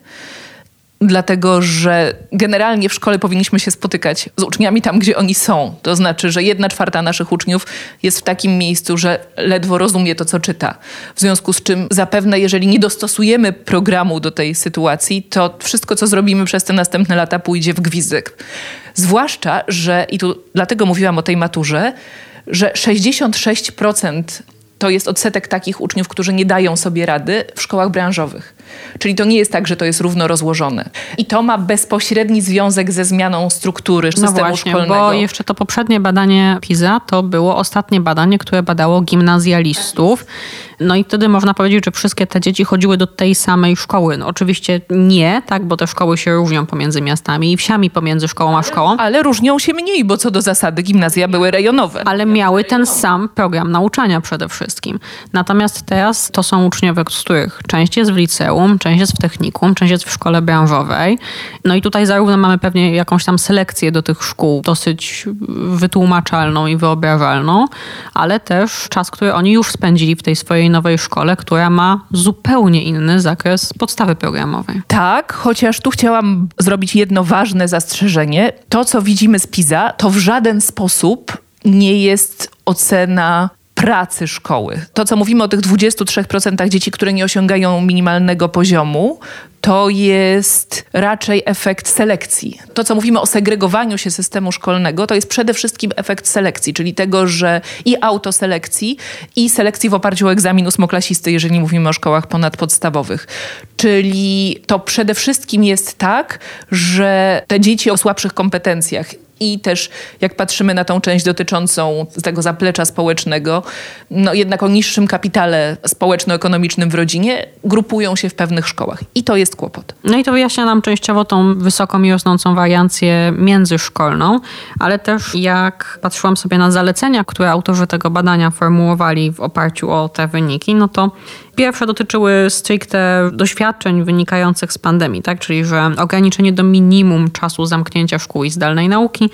dlatego że generalnie w szkole powinniśmy się spotykać z uczniami tam, gdzie oni są. To znaczy, że jedna czwarta naszych uczniów jest w takim miejscu, że ledwo rozumie to, co czyta. W związku z czym zapewne, jeżeli nie dostosujemy programu do tej sytuacji, to wszystko, co zrobimy przez te następne lata, pójdzie w gwizdek. Zwłaszcza, że, i tu dlatego mówiłam o tej maturze, że 66% to jest odsetek takich uczniów, którzy nie dają sobie rady w szkołach branżowych. Czyli to nie jest tak, że to jest równo rozłożone. I to ma bezpośredni związek ze zmianą struktury no systemu właśnie, szkolnego. Bo jeszcze to poprzednie badanie PISA to było ostatnie badanie, które badało gimnazjalistów. No i wtedy można powiedzieć, że wszystkie te dzieci chodziły do tej samej szkoły. No oczywiście nie, tak, bo te szkoły się różnią pomiędzy miastami i wsiami pomiędzy szkołą a szkołą. Ale różnią się mniej, bo co do zasady gimnazja były rejonowe. Ale miały ten sam program nauczania przede wszystkim. Natomiast teraz to są uczniowie, z których część jest w liceum, część jest w technikum, część jest w szkole branżowej. No i tutaj zarówno mamy pewnie jakąś tam selekcję do tych szkół, dosyć wytłumaczalną i wyobrażalną, ale też czas, który oni już spędzili w tej swojej nowej szkole, która ma zupełnie inny zakres podstawy programowej. Tak, chociaż tu chciałam zrobić jedno ważne zastrzeżenie. To, co widzimy z PISA, to w żaden sposób nie jest ocena pracy szkoły. To, co mówimy o tych 23% dzieci, które nie osiągają minimalnego poziomu, to jest raczej efekt selekcji. To, co mówimy o segregowaniu się systemu szkolnego, to jest przede wszystkim efekt selekcji, czyli tego, że i autoselekcji, i selekcji w oparciu o egzamin ósmoklasisty, jeżeli mówimy o szkołach ponadpodstawowych. Czyli to przede wszystkim jest tak, że te dzieci o słabszych kompetencjach i też jak patrzymy na tą część dotyczącą tego zaplecza społecznego, no jednak o niższym kapitale społeczno-ekonomicznym w rodzinie, grupują się w pewnych szkołach. I to jest kłopot. No i to wyjaśnia nam częściowo tą wysoką i rosnącą wariancję międzyszkolną, ale też jak patrzyłam sobie na zalecenia, które autorzy tego badania formułowali w oparciu o te wyniki, no to Pierwsze dotyczyły stricte doświadczeń wynikających z pandemii, tak? czyli że ograniczenie do minimum czasu zamknięcia szkół i zdalnej nauki,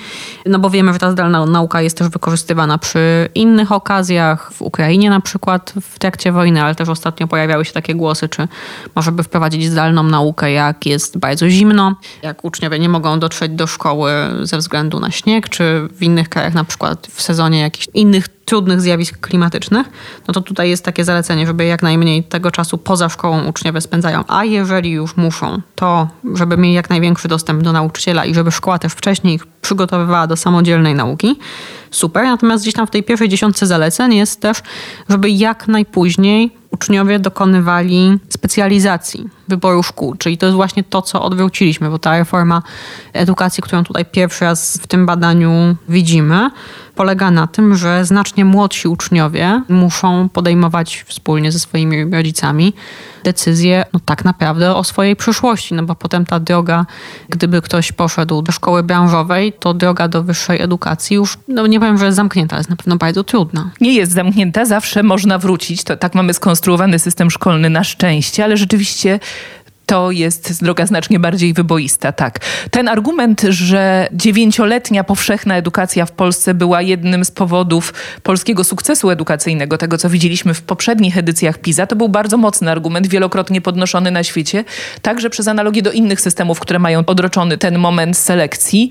no bo wiemy, że ta zdalna nauka jest też wykorzystywana przy innych okazjach, w Ukrainie na przykład w trakcie wojny, ale też ostatnio pojawiały się takie głosy, czy może by wprowadzić zdalną naukę, jak jest bardzo zimno, jak uczniowie nie mogą dotrzeć do szkoły ze względu na śnieg, czy w innych krajach na przykład w sezonie jakichś innych trudnych zjawisk klimatycznych, no to tutaj jest takie zalecenie, żeby jak najmniej tego czasu poza szkołą uczniowie spędzają. A jeżeli już muszą, to żeby mieli jak największy dostęp do nauczyciela i żeby szkoła też wcześniej ich przygotowywała do samodzielnej nauki. Super. Natomiast gdzieś tam w tej pierwszej dziesiątce zaleceń jest też, żeby jak najpóźniej uczniowie dokonywali specjalizacji, wyboru szkół. Czyli to jest właśnie to, co odwróciliśmy, bo ta reforma edukacji, którą tutaj pierwszy raz w tym badaniu widzimy, polega na tym, że znacznie młodsi uczniowie muszą podejmować wspólnie ze swoimi rodzicami decyzje no tak naprawdę o swojej przyszłości, no bo potem ta droga, gdyby ktoś poszedł do szkoły branżowej, to droga do wyższej edukacji już, no nie powiem, że jest zamknięta, jest na pewno bardzo trudna. Nie jest zamknięta, zawsze można wrócić. To tak mamy skonstruowany system szkolny na szczęście, ale rzeczywiście to jest droga znacznie bardziej wyboista, tak. Ten argument, że dziewięcioletnia powszechna edukacja w Polsce była jednym z powodów polskiego sukcesu edukacyjnego, tego co widzieliśmy w poprzednich edycjach PISA, to był bardzo mocny argument, wielokrotnie podnoszony na świecie, także przez analogię do innych systemów, które mają odroczony ten moment selekcji.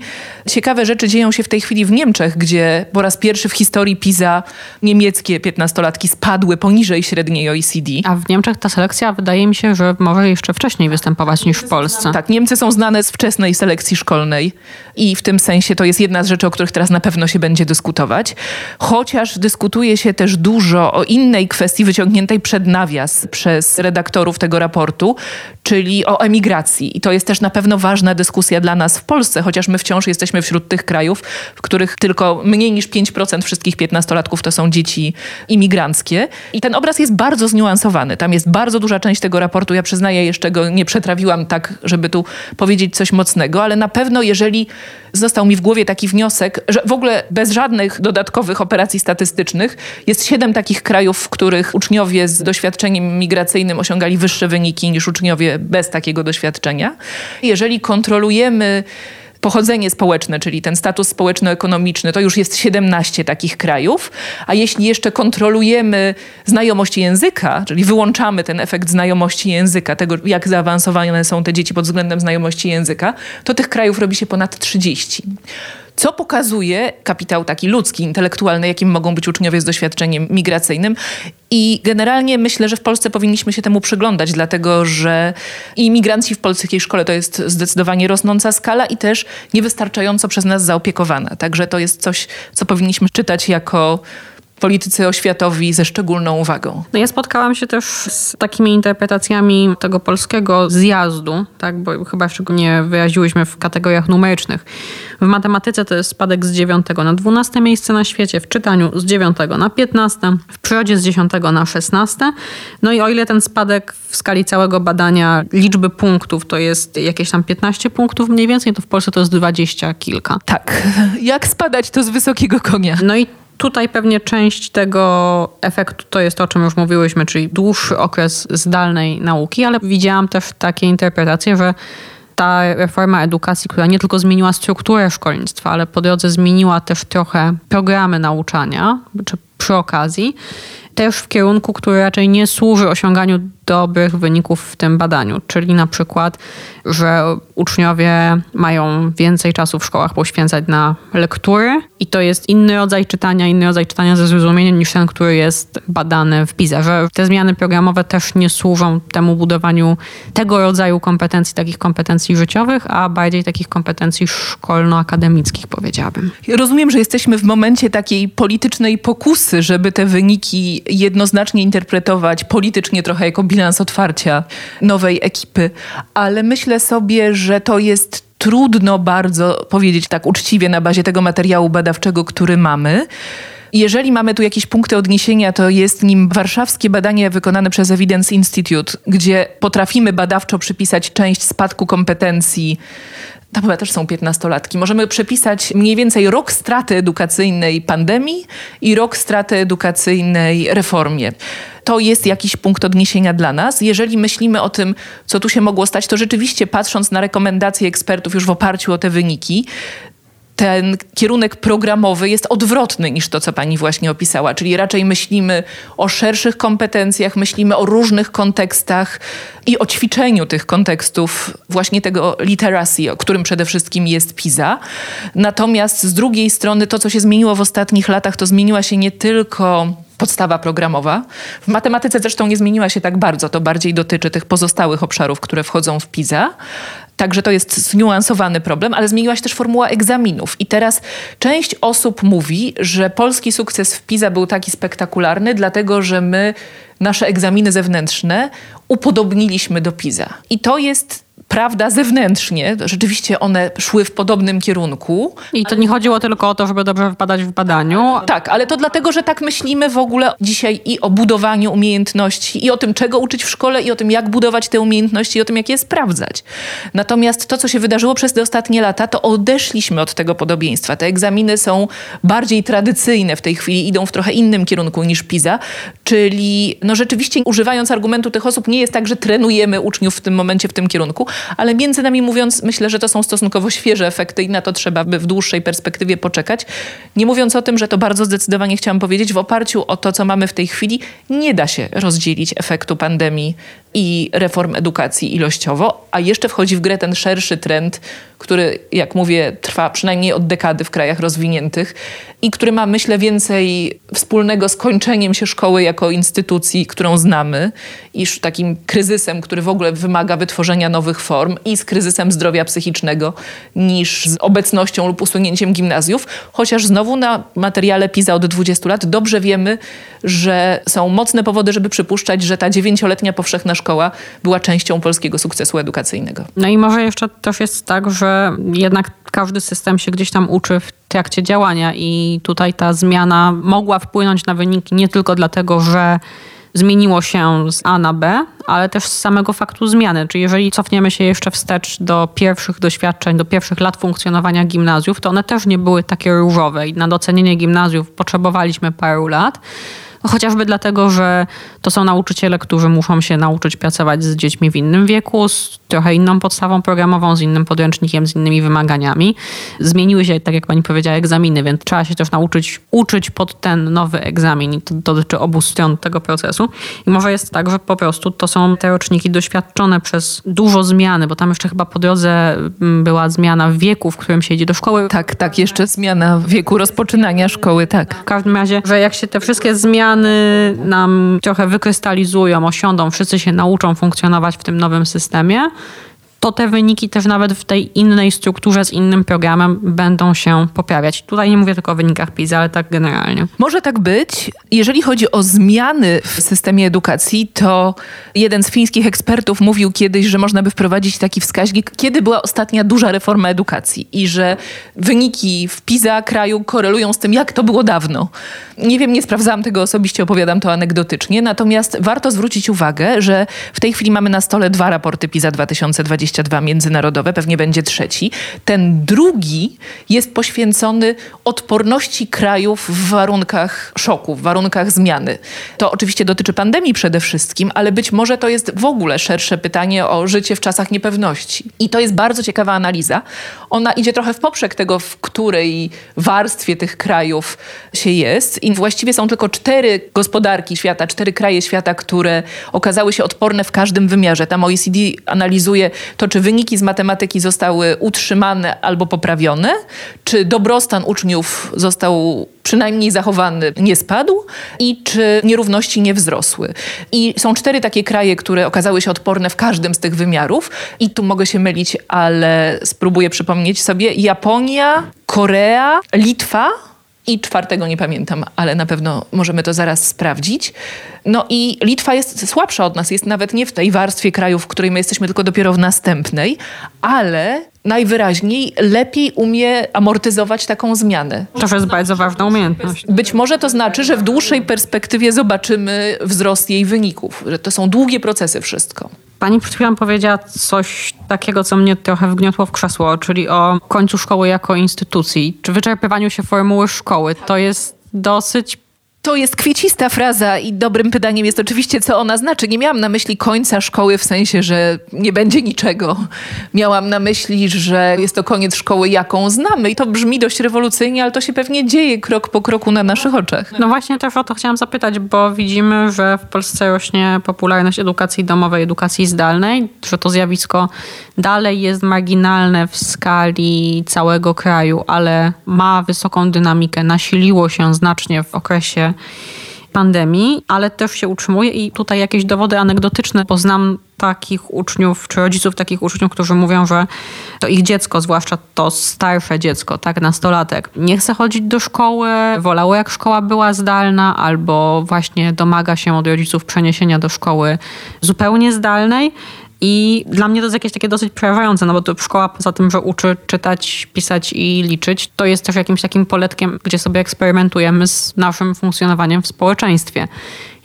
Ciekawe rzeczy dzieją się w tej chwili w Niemczech, gdzie po raz pierwszy w historii PISA niemieckie piętnastolatki spadły poniżej średniej OECD. A w Niemczech ta selekcja wydaje mi się, że może jeszcze wcześniej wcześniej występować niż w Polsce. Tak, Niemcy są znane z wczesnej selekcji szkolnej i w tym sensie to jest jedna z rzeczy, o których teraz na pewno się będzie dyskutować. Chociaż dyskutuje się też dużo o innej kwestii wyciągniętej przed nawias przez redaktorów tego raportu, czyli o emigracji. I to jest też na pewno ważna dyskusja dla nas w Polsce, chociaż my wciąż jesteśmy wśród tych krajów, w których tylko mniej niż 5% wszystkich piętnastolatków to są dzieci imigranckie. I ten obraz jest bardzo zniuansowany. Tam jest bardzo duża część tego raportu, ja przyznaję, jeszcze go nie przetrawiłam tak, żeby tu powiedzieć coś mocnego, ale na pewno jeżeli został mi w głowie taki wniosek, że w ogóle bez żadnych dodatkowych operacji statystycznych jest siedem takich krajów, w których uczniowie z doświadczeniem migracyjnym osiągali wyższe wyniki niż uczniowie bez takiego doświadczenia. Jeżeli kontrolujemy pochodzenie społeczne, czyli ten status społeczno-ekonomiczny, to już jest 17 takich krajów, a jeśli jeszcze kontrolujemy znajomość języka, czyli wyłączamy ten efekt znajomości języka, tego jak zaawansowane są te dzieci pod względem znajomości języka, to tych krajów robi się ponad 30 co pokazuje kapitał taki ludzki, intelektualny, jakim mogą być uczniowie z doświadczeniem migracyjnym. I generalnie myślę, że w Polsce powinniśmy się temu przyglądać, dlatego że imigranci w polskiej szkole to jest zdecydowanie rosnąca skala i też niewystarczająco przez nas zaopiekowana. Także to jest coś, co powinniśmy czytać jako politycy oświatowi ze szczególną uwagą. No ja spotkałam się też z takimi interpretacjami tego polskiego zjazdu, tak, bo chyba szczególnie wyraziłyśmy w kategoriach numerycznych. W matematyce to jest spadek z 9 na 12 miejsce na świecie, w czytaniu z 9 na 15, w przyrodzie z 10 na 16. No i o ile ten spadek w skali całego badania liczby punktów to jest jakieś tam 15 punktów mniej więcej, to w Polsce to jest 20 kilka. Tak. <laughs> Jak spadać to z wysokiego konia? No i Tutaj pewnie część tego efektu to jest to, o czym już mówiłyśmy, czyli dłuższy okres zdalnej nauki, ale widziałam też takie interpretacje, że ta reforma edukacji, która nie tylko zmieniła strukturę szkolnictwa, ale po drodze zmieniła też trochę programy nauczania, czy przy okazji, też w kierunku, który raczej nie służy osiąganiu dobrych wyników w tym badaniu, czyli na przykład, że uczniowie mają więcej czasu w szkołach poświęcać na lektury i to jest inny rodzaj czytania, inny rodzaj czytania ze zrozumieniem niż ten, który jest badany w PISA, że te zmiany programowe też nie służą temu budowaniu tego rodzaju kompetencji, takich kompetencji życiowych, a bardziej takich kompetencji szkolno-akademickich, powiedziałabym. Rozumiem, że jesteśmy w momencie takiej politycznej pokusy, żeby te wyniki jednoznacznie interpretować politycznie trochę jako bilans otwarcia nowej ekipy, ale myślę sobie, że to jest trudno bardzo powiedzieć tak uczciwie na bazie tego materiału badawczego, który mamy. Jeżeli mamy tu jakieś punkty odniesienia, to jest nim warszawskie badanie wykonane przez Evidence Institute, gdzie potrafimy badawczo przypisać część spadku kompetencji to chyba też są piętnastolatki. Możemy przepisać mniej więcej rok straty edukacyjnej pandemii i rok straty edukacyjnej reformie to jest jakiś punkt odniesienia dla nas. Jeżeli myślimy o tym, co tu się mogło stać, to rzeczywiście patrząc na rekomendacje ekspertów już w oparciu o te wyniki, ten kierunek programowy jest odwrotny niż to, co pani właśnie opisała, czyli raczej myślimy o szerszych kompetencjach, myślimy o różnych kontekstach i o ćwiczeniu tych kontekstów, właśnie tego literacy, o którym przede wszystkim jest PISA. Natomiast z drugiej strony to, co się zmieniło w ostatnich latach, to zmieniła się nie tylko podstawa programowa. W matematyce zresztą nie zmieniła się tak bardzo, to bardziej dotyczy tych pozostałych obszarów, które wchodzą w PISA. Także to jest zniuansowany problem, ale zmieniła się też formuła egzaminów. I teraz część osób mówi, że polski sukces w PISA był taki spektakularny, dlatego że my nasze egzaminy zewnętrzne upodobniliśmy do PISA. I to jest prawda zewnętrznie, rzeczywiście one szły w podobnym kierunku. I to nie chodziło tylko o to, żeby dobrze wypadać w badaniu. Tak, ale to dlatego, że tak myślimy w ogóle dzisiaj i o budowaniu umiejętności, i o tym, czego uczyć w szkole, i o tym, jak budować te umiejętności, i o tym, jak je sprawdzać. Natomiast to, co się wydarzyło przez te ostatnie lata, to odeszliśmy od tego podobieństwa. Te egzaminy są bardziej tradycyjne w tej chwili, idą w trochę innym kierunku niż PISA, czyli no rzeczywiście używając argumentu tych osób, nie jest tak, że trenujemy uczniów w tym momencie w tym kierunku, ale między nami mówiąc, myślę, że to są stosunkowo świeże efekty i na to trzeba by w dłuższej perspektywie poczekać. Nie mówiąc o tym, że to bardzo zdecydowanie chciałam powiedzieć, w oparciu o to, co mamy w tej chwili, nie da się rozdzielić efektu pandemii i reform edukacji ilościowo, a jeszcze wchodzi w grę ten szerszy trend, który, jak mówię, trwa przynajmniej od dekady w krajach rozwiniętych i który ma, myślę, więcej wspólnego z kończeniem się szkoły jako instytucji, którą znamy, iż takim kryzysem, który w ogóle wymaga wytworzenia nowych form i z kryzysem zdrowia psychicznego, niż z obecnością lub usunięciem gimnazjów. Chociaż znowu na materiale PISA od 20 lat dobrze wiemy, że są mocne powody, żeby przypuszczać, że ta dziewięcioletnia powszechna szkoła była częścią polskiego sukcesu edukacyjnego. No i może jeszcze też jest tak, że jednak każdy system się gdzieś tam uczy w trakcie działania i tutaj ta zmiana mogła wpłynąć na wyniki nie tylko dlatego, że zmieniło się z A na B, ale też z samego faktu zmiany. Czyli jeżeli cofniemy się jeszcze wstecz do pierwszych doświadczeń, do pierwszych lat funkcjonowania gimnazjów, to one też nie były takie różowe i na docenienie gimnazjów potrzebowaliśmy paru lat. Chociażby dlatego, że to są nauczyciele, którzy muszą się nauczyć pracować z dziećmi w innym wieku, z trochę inną podstawą programową, z innym podręcznikiem, z innymi wymaganiami. Zmieniły się, tak jak pani powiedziała, egzaminy, więc trzeba się też nauczyć uczyć pod ten nowy egzamin i to dotyczy obu stron tego procesu. I może jest tak, że po prostu to są te roczniki doświadczone przez dużo zmiany, bo tam jeszcze chyba po drodze mm, była zmiana w wieku, w którym się idzie do szkoły. Tak, tak, jeszcze zmiana wieku rozpoczynania szkoły, tak. W każdym razie, że jak się te wszystkie zmiany nam trochę wykrystalizują, osiądą, wszyscy się nauczą funkcjonować w tym nowym systemie, to te wyniki też nawet w tej innej strukturze z innym programem będą się poprawiać. Tutaj nie mówię tylko o wynikach PISA, ale tak generalnie. Może tak być. Jeżeli chodzi o zmiany w systemie edukacji, to jeden z fińskich ekspertów mówił kiedyś, że można by wprowadzić taki wskaźnik, kiedy była ostatnia duża reforma edukacji i że wyniki w PISA kraju korelują z tym, jak to było dawno. Nie wiem, nie sprawdzałam tego osobiście, opowiadam to anegdotycznie, natomiast warto zwrócić uwagę, że w tej chwili mamy na stole dwa raporty PISA 2020 22 międzynarodowe, pewnie będzie trzeci. Ten drugi jest poświęcony odporności krajów w warunkach szoku, w warunkach zmiany. To oczywiście dotyczy pandemii przede wszystkim, ale być może to jest w ogóle szersze pytanie o życie w czasach niepewności. I to jest bardzo ciekawa analiza. Ona idzie trochę w poprzek tego, w której warstwie tych krajów się jest. I właściwie są tylko cztery gospodarki świata, cztery kraje świata, które okazały się odporne w każdym wymiarze. Tam OECD analizuje to, czy wyniki z matematyki zostały utrzymane albo poprawione, czy dobrostan uczniów został przynajmniej zachowany, nie spadł i czy nierówności nie wzrosły. I są cztery takie kraje, które okazały się odporne w każdym z tych wymiarów i tu mogę się mylić, ale spróbuję przypomnieć sobie Japonia, Korea, Litwa, i czwartego nie pamiętam, ale na pewno możemy to zaraz sprawdzić. No i Litwa jest słabsza od nas, jest nawet nie w tej warstwie krajów, w której my jesteśmy, tylko dopiero w następnej, ale najwyraźniej lepiej umie amortyzować taką zmianę. To jest bardzo ważna umiejętność. Być może to znaczy, że w dłuższej perspektywie zobaczymy wzrost jej wyników, że to są długie procesy wszystko. Pani przed chwilą powiedziała coś takiego, co mnie trochę wgniotło w krzesło, czyli o końcu szkoły jako instytucji, czy wyczerpywaniu się formuły szkoły. To jest dosyć to jest kwiecista fraza i dobrym pytaniem jest oczywiście, co ona znaczy. Nie miałam na myśli końca szkoły w sensie, że nie będzie niczego. Miałam na myśli, że jest to koniec szkoły, jaką znamy. I to brzmi dość rewolucyjnie, ale to się pewnie dzieje krok po kroku na naszych oczach. No właśnie też o to chciałam zapytać, bo widzimy, że w Polsce rośnie popularność edukacji domowej, edukacji zdalnej, że to zjawisko dalej jest marginalne w skali całego kraju, ale ma wysoką dynamikę, nasiliło się znacznie w okresie pandemii, ale też się utrzymuje i tutaj jakieś dowody anegdotyczne, bo znam takich uczniów, czy rodziców takich uczniów, którzy mówią, że to ich dziecko, zwłaszcza to starsze dziecko, tak, nastolatek, nie chce chodzić do szkoły, wolało jak szkoła była zdalna, albo właśnie domaga się od rodziców przeniesienia do szkoły zupełnie zdalnej. I dla mnie to jest jakieś takie dosyć przerażające, no bo to szkoła poza tym, że uczy czytać, pisać i liczyć, to jest też jakimś takim poletkiem, gdzie sobie eksperymentujemy z naszym funkcjonowaniem w społeczeństwie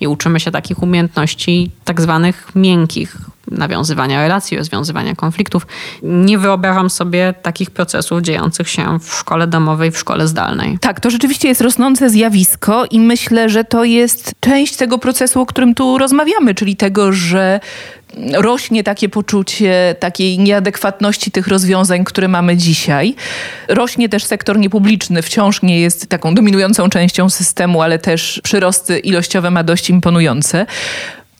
i uczymy się takich umiejętności tak zwanych miękkich, nawiązywania relacji, rozwiązywania konfliktów. Nie wyobrażam sobie takich procesów dziejących się w szkole domowej, w szkole zdalnej. Tak, to rzeczywiście jest rosnące zjawisko i myślę, że to jest część tego procesu, o którym tu rozmawiamy, czyli tego, że rośnie takie poczucie takiej nieadekwatności tych rozwiązań, które mamy dzisiaj. Rośnie też sektor niepubliczny, wciąż nie jest taką dominującą częścią systemu, ale też przyrosty ilościowe ma dość imponujące.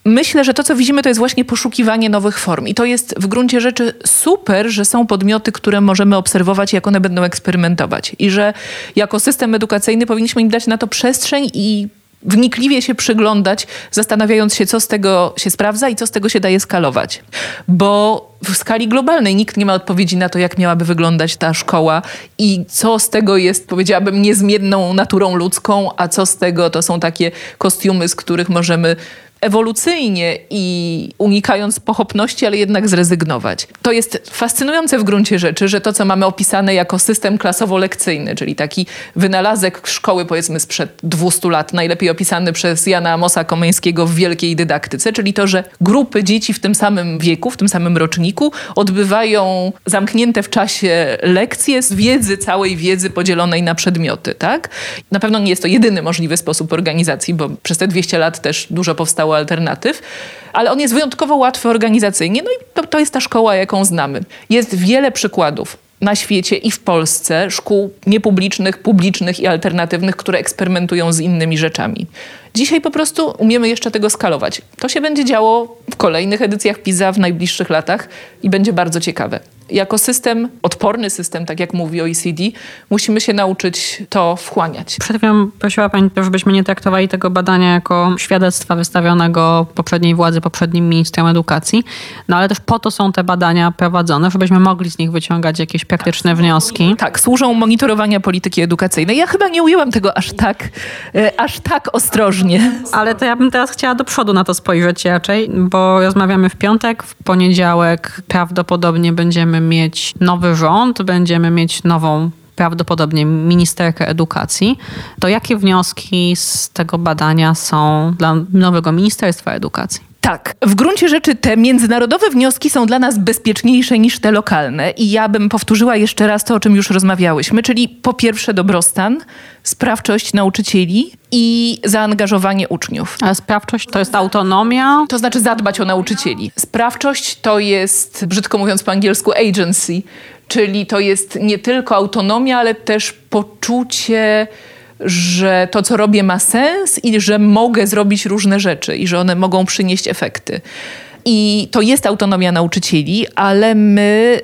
Myślę, że to, co widzimy, to jest właśnie poszukiwanie nowych form. I to jest w gruncie rzeczy super, że są podmioty, które możemy obserwować, jak one będą eksperymentować. I że jako system edukacyjny powinniśmy im dać na to przestrzeń i wnikliwie się przyglądać, zastanawiając się, co z tego się sprawdza i co z tego się daje skalować. Bo w skali globalnej. Nikt nie ma odpowiedzi na to, jak miałaby wyglądać ta szkoła i co z tego jest, powiedziałabym, niezmienną naturą ludzką, a co z tego to są takie kostiumy, z których możemy ewolucyjnie i unikając pochopności, ale jednak zrezygnować. To jest fascynujące w gruncie rzeczy, że to, co mamy opisane jako system klasowo-lekcyjny, czyli taki wynalazek szkoły powiedzmy sprzed 200 lat, najlepiej opisany przez Jana Amosa Komeńskiego w Wielkiej Dydaktyce, czyli to, że grupy dzieci w tym samym wieku, w tym samym roczniku odbywają zamknięte w czasie lekcje z wiedzy, całej wiedzy podzielonej na przedmioty, tak? Na pewno nie jest to jedyny możliwy sposób organizacji, bo przez te 200 lat też dużo powstało alternatyw, ale on jest wyjątkowo łatwy organizacyjnie. No i to, to jest ta szkoła, jaką znamy. Jest wiele przykładów na świecie i w Polsce szkół niepublicznych, publicznych i alternatywnych, które eksperymentują z innymi rzeczami. Dzisiaj po prostu umiemy jeszcze tego skalować. To się będzie działo w kolejnych edycjach PISA w najbliższych latach i będzie bardzo ciekawe jako system, odporny system, tak jak mówi OECD, musimy się nauczyć to wchłaniać. Przed chwilą prosiła Pani, żebyśmy nie traktowali tego badania jako świadectwa wystawionego poprzedniej władzy, poprzednim ministrem edukacji, no ale też po to są te badania prowadzone, żebyśmy mogli z nich wyciągać jakieś praktyczne wnioski. Tak, służą monitorowania polityki edukacyjnej. Ja chyba nie ujęłam tego aż tak, e, aż tak ostrożnie. Ale to ja bym teraz chciała do przodu na to spojrzeć raczej, bo rozmawiamy w piątek, w poniedziałek prawdopodobnie będziemy mieć nowy rząd, będziemy mieć nową prawdopodobnie ministerkę edukacji, to jakie wnioski z tego badania są dla nowego Ministerstwa Edukacji? Tak, w gruncie rzeczy te międzynarodowe wnioski są dla nas bezpieczniejsze niż te lokalne i ja bym powtórzyła jeszcze raz to, o czym już rozmawiałyśmy, czyli po pierwsze dobrostan, sprawczość nauczycieli i zaangażowanie uczniów. A sprawczość to jest autonomia? To znaczy zadbać o nauczycieli. Sprawczość to jest, brzydko mówiąc po angielsku, agency, czyli to jest nie tylko autonomia, ale też poczucie że to, co robię, ma sens i że mogę zrobić różne rzeczy i że one mogą przynieść efekty. I to jest autonomia nauczycieli, ale my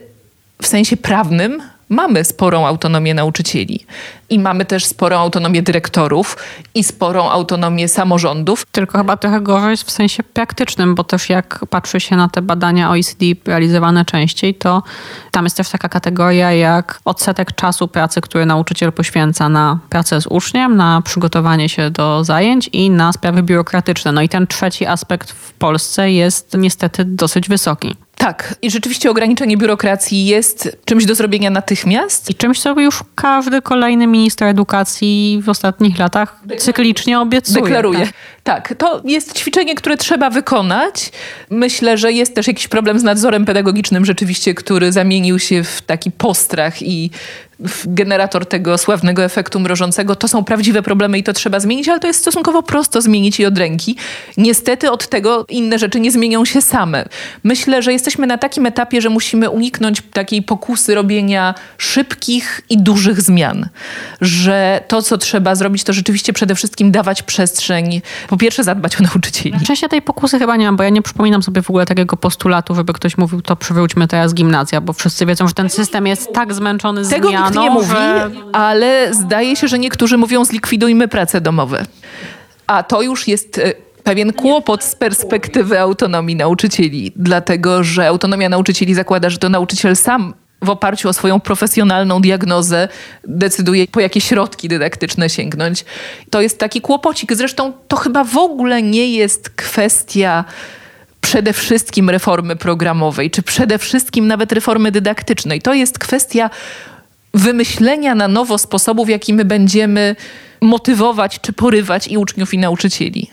w sensie prawnym mamy sporą autonomię nauczycieli i mamy też sporą autonomię dyrektorów i sporą autonomię samorządów. Tylko chyba trochę gorzej w sensie praktycznym, bo też jak patrzy się na te badania OECD realizowane częściej, to tam jest też taka kategoria jak odsetek czasu pracy, który nauczyciel poświęca na pracę z uczniem, na przygotowanie się do zajęć i na sprawy biurokratyczne. No i ten trzeci aspekt w Polsce jest niestety dosyć wysoki. Tak, i rzeczywiście ograniczenie biurokracji jest czymś do zrobienia natychmiast. I czymś, co już każdy kolejny minister edukacji w ostatnich latach cyklicznie obiecuje. Deklaruje. Tak. tak, to jest ćwiczenie, które trzeba wykonać. Myślę, że jest też jakiś problem z nadzorem pedagogicznym rzeczywiście, który zamienił się w taki postrach i generator tego sławnego efektu mrożącego. To są prawdziwe problemy i to trzeba zmienić, ale to jest stosunkowo prosto zmienić i od ręki. Niestety od tego inne rzeczy nie zmienią się same. Myślę, że jesteśmy na takim etapie, że musimy uniknąć takiej pokusy robienia szybkich i dużych zmian. Że to, co trzeba zrobić, to rzeczywiście przede wszystkim dawać przestrzeń. Po pierwsze zadbać o nauczycieli. Szczęście tej pokusy chyba nie mam, bo ja nie przypominam sobie w ogóle takiego postulatu, żeby ktoś mówił, to przywróćmy teraz gimnazja, bo wszyscy wiedzą, że ten system jest tak zmęczony zmianą nikt nie mówi, ale zdaje się, że niektórzy mówią zlikwidujmy prace domowe. A to już jest e, pewien kłopot z perspektywy autonomii nauczycieli, dlatego że autonomia nauczycieli zakłada, że to nauczyciel sam w oparciu o swoją profesjonalną diagnozę decyduje, po jakie środki dydaktyczne sięgnąć. To jest taki kłopocik. Zresztą to chyba w ogóle nie jest kwestia przede wszystkim reformy programowej, czy przede wszystkim nawet reformy dydaktycznej. To jest kwestia wymyślenia na nowo sposobów, jaki my będziemy motywować czy porywać i uczniów, i nauczycieli.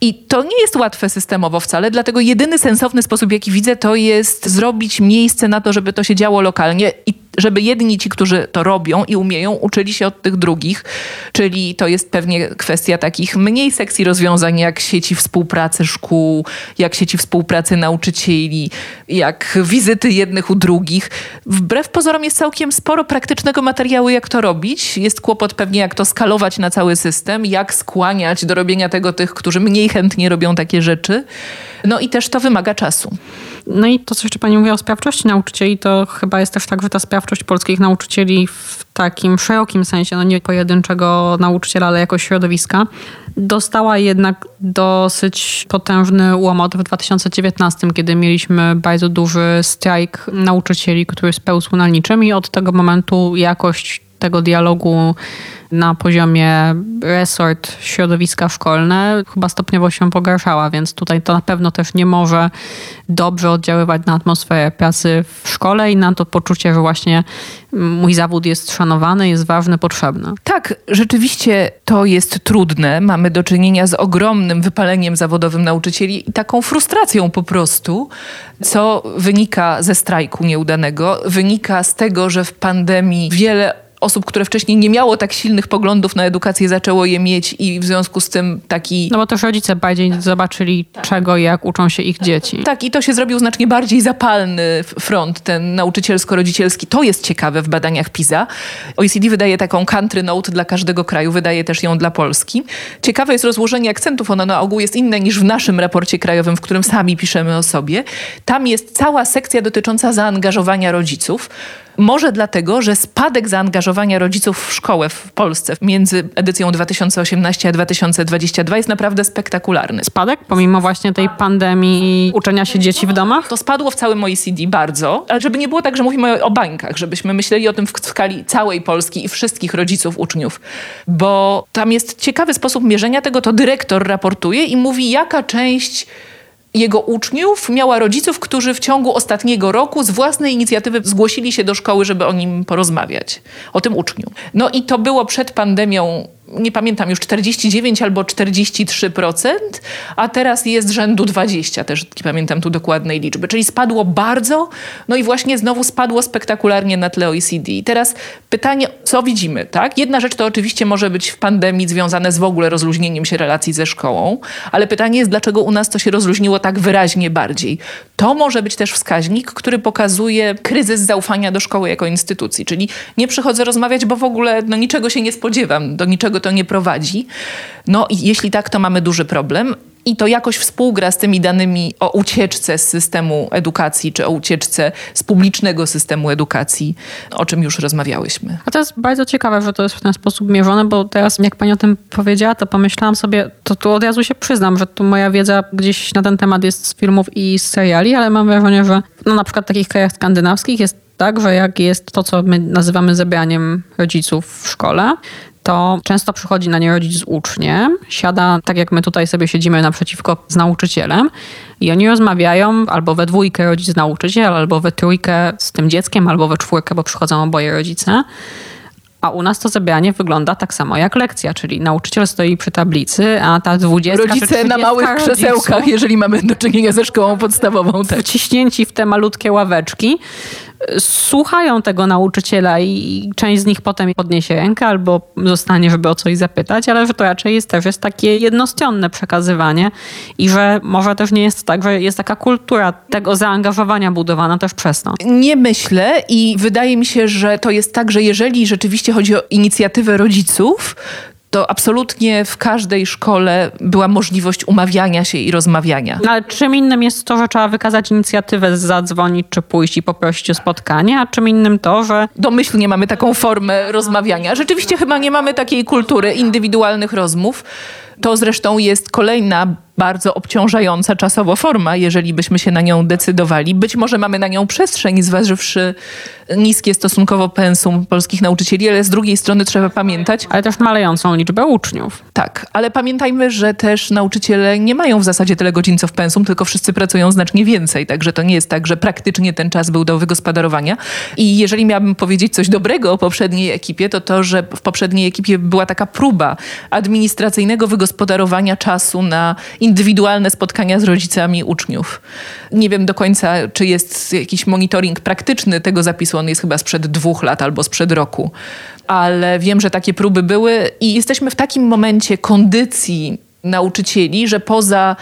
I to nie jest łatwe systemowo wcale, dlatego jedyny sensowny sposób, jaki widzę, to jest zrobić miejsce na to, żeby to się działo lokalnie i żeby jedni ci, którzy to robią i umieją, uczyli się od tych drugich. Czyli to jest pewnie kwestia takich mniej sekcji rozwiązań, jak sieci współpracy szkół, jak sieci współpracy nauczycieli, jak wizyty jednych u drugich. Wbrew pozorom jest całkiem sporo praktycznego materiału, jak to robić. Jest kłopot pewnie, jak to skalować na cały system, jak skłaniać do robienia tego tych, którzy mniej chętnie robią takie rzeczy. No i też to wymaga czasu. No i to, co jeszcze Pani mówiła o sprawczości nauczycieli, to chyba jest też tak, że ta sprawczość sprawczość polskich nauczycieli w takim szerokim sensie, no nie pojedynczego nauczyciela, ale jako środowiska, dostała jednak dosyć potężny łomot w 2019, kiedy mieliśmy bardzo duży strajk nauczycieli, który spełzł na niczym i od tego momentu jakość tego dialogu na poziomie resort, środowiska szkolne chyba stopniowo się pogarszała, więc tutaj to na pewno też nie może dobrze oddziaływać na atmosferę pracy w szkole i na to poczucie, że właśnie mój zawód jest szanowany, jest ważny, potrzebny. Tak, rzeczywiście to jest trudne. Mamy do czynienia z ogromnym wypaleniem zawodowym nauczycieli i taką frustracją po prostu, co wynika ze strajku nieudanego, wynika z tego, że w pandemii wiele osób, które wcześniej nie miało tak silnych poglądów na edukację, zaczęło je mieć i w związku z tym taki... No bo też rodzice bardziej zobaczyli czego i jak uczą się ich dzieci. Tak i to się zrobił znacznie bardziej zapalny front, ten nauczycielsko-rodzicielski. To jest ciekawe w badaniach PISA. OECD wydaje taką country note dla każdego kraju, wydaje też ją dla Polski. Ciekawe jest rozłożenie akcentów, ono na ogół jest inne niż w naszym raporcie krajowym, w którym sami piszemy o sobie. Tam jest cała sekcja dotycząca zaangażowania rodziców. Może dlatego, że spadek zaangażowania rodziców w szkołę w Polsce między edycją 2018 a 2022 jest naprawdę spektakularny. Spadek? Pomimo właśnie tej pandemii i uczenia się dzieci w domach? To spadło w całym OECD bardzo, ale żeby nie było tak, że mówimy o bańkach, żebyśmy myśleli o tym w skali całej Polski i wszystkich rodziców, uczniów, bo tam jest ciekawy sposób mierzenia tego, to dyrektor raportuje i mówi, jaka część jego uczniów miała rodziców, którzy w ciągu ostatniego roku z własnej inicjatywy zgłosili się do szkoły, żeby o nim porozmawiać, o tym uczniu. No i to było przed pandemią nie pamiętam już 49 albo 43%, a teraz jest rzędu 20, też nie pamiętam tu dokładnej liczby. Czyli spadło bardzo, no i właśnie znowu spadło spektakularnie na tle OECD. I teraz pytanie, co widzimy, tak? Jedna rzecz to oczywiście może być w pandemii związane z w ogóle rozluźnieniem się relacji ze szkołą, ale pytanie jest, dlaczego u nas to się rozluźniło tak wyraźnie bardziej. To może być też wskaźnik, który pokazuje kryzys zaufania do szkoły jako instytucji, czyli nie przychodzę rozmawiać, bo w ogóle no, niczego się nie spodziewam, do niczego to nie prowadzi. No i jeśli tak, to mamy duży problem. I to jakoś współgra z tymi danymi o ucieczce z systemu edukacji, czy o ucieczce z publicznego systemu edukacji, o czym już rozmawiałyśmy. A to jest bardzo ciekawe, że to jest w ten sposób mierzone, bo teraz jak pani o tym powiedziała, to pomyślałam sobie, to tu od razu się przyznam, że tu moja wiedza gdzieś na ten temat jest z filmów i z seriali, ale mam wrażenie, że no na przykład w takich krajach skandynawskich jest tak, że jak jest to, co my nazywamy zebraniem rodziców w szkole, to często przychodzi na nie rodzic z uczniem, siada tak jak my tutaj sobie siedzimy naprzeciwko z nauczycielem i oni rozmawiają albo we dwójkę rodzic nauczyciel, albo we trójkę z tym dzieckiem, albo we czwórkę, bo przychodzą oboje rodzice. A u nas to zebranie wygląda tak samo jak lekcja, czyli nauczyciel stoi przy tablicy, a ta dwudziestka Rodzice na małych krzesełkach, jeżeli mamy do czynienia ze szkołą podstawową. Tak. Wciśnięci w te malutkie ławeczki słuchają tego nauczyciela i część z nich potem podniesie rękę albo zostanie, żeby o coś zapytać, ale że to raczej jest też jest takie jednostronne przekazywanie i że może też nie jest tak, że jest taka kultura tego zaangażowania budowana też przez to. Nie myślę i wydaje mi się, że to jest tak, że jeżeli rzeczywiście chodzi o inicjatywę rodziców, to absolutnie w każdej szkole była możliwość umawiania się i rozmawiania. No, ale czym innym jest to, że trzeba wykazać inicjatywę, zadzwonić czy pójść i poprosić o spotkanie, a czym innym to, że... Domyślnie mamy taką formę rozmawiania. Rzeczywiście chyba nie mamy takiej kultury indywidualnych rozmów. To zresztą jest kolejna bardzo obciążająca czasowo forma, jeżeli byśmy się na nią decydowali. Być może mamy na nią przestrzeń, zważywszy niskie stosunkowo pensum polskich nauczycieli, ale z drugiej strony trzeba pamiętać. Ale też malejącą liczbę uczniów. Tak, ale pamiętajmy, że też nauczyciele nie mają w zasadzie tyle godzin co w pensum, tylko wszyscy pracują znacznie więcej. Także to nie jest tak, że praktycznie ten czas był do wygospodarowania. I jeżeli miałabym powiedzieć coś dobrego o poprzedniej ekipie, to to, że w poprzedniej ekipie była taka próba administracyjnego wygospodarowania czasu na indywidualne spotkania z rodzicami uczniów. Nie wiem do końca, czy jest jakiś monitoring praktyczny tego zapisu. On jest chyba sprzed dwóch lat albo sprzed roku. Ale wiem, że takie próby były i jesteśmy w takim momencie kondycji nauczycieli, że poza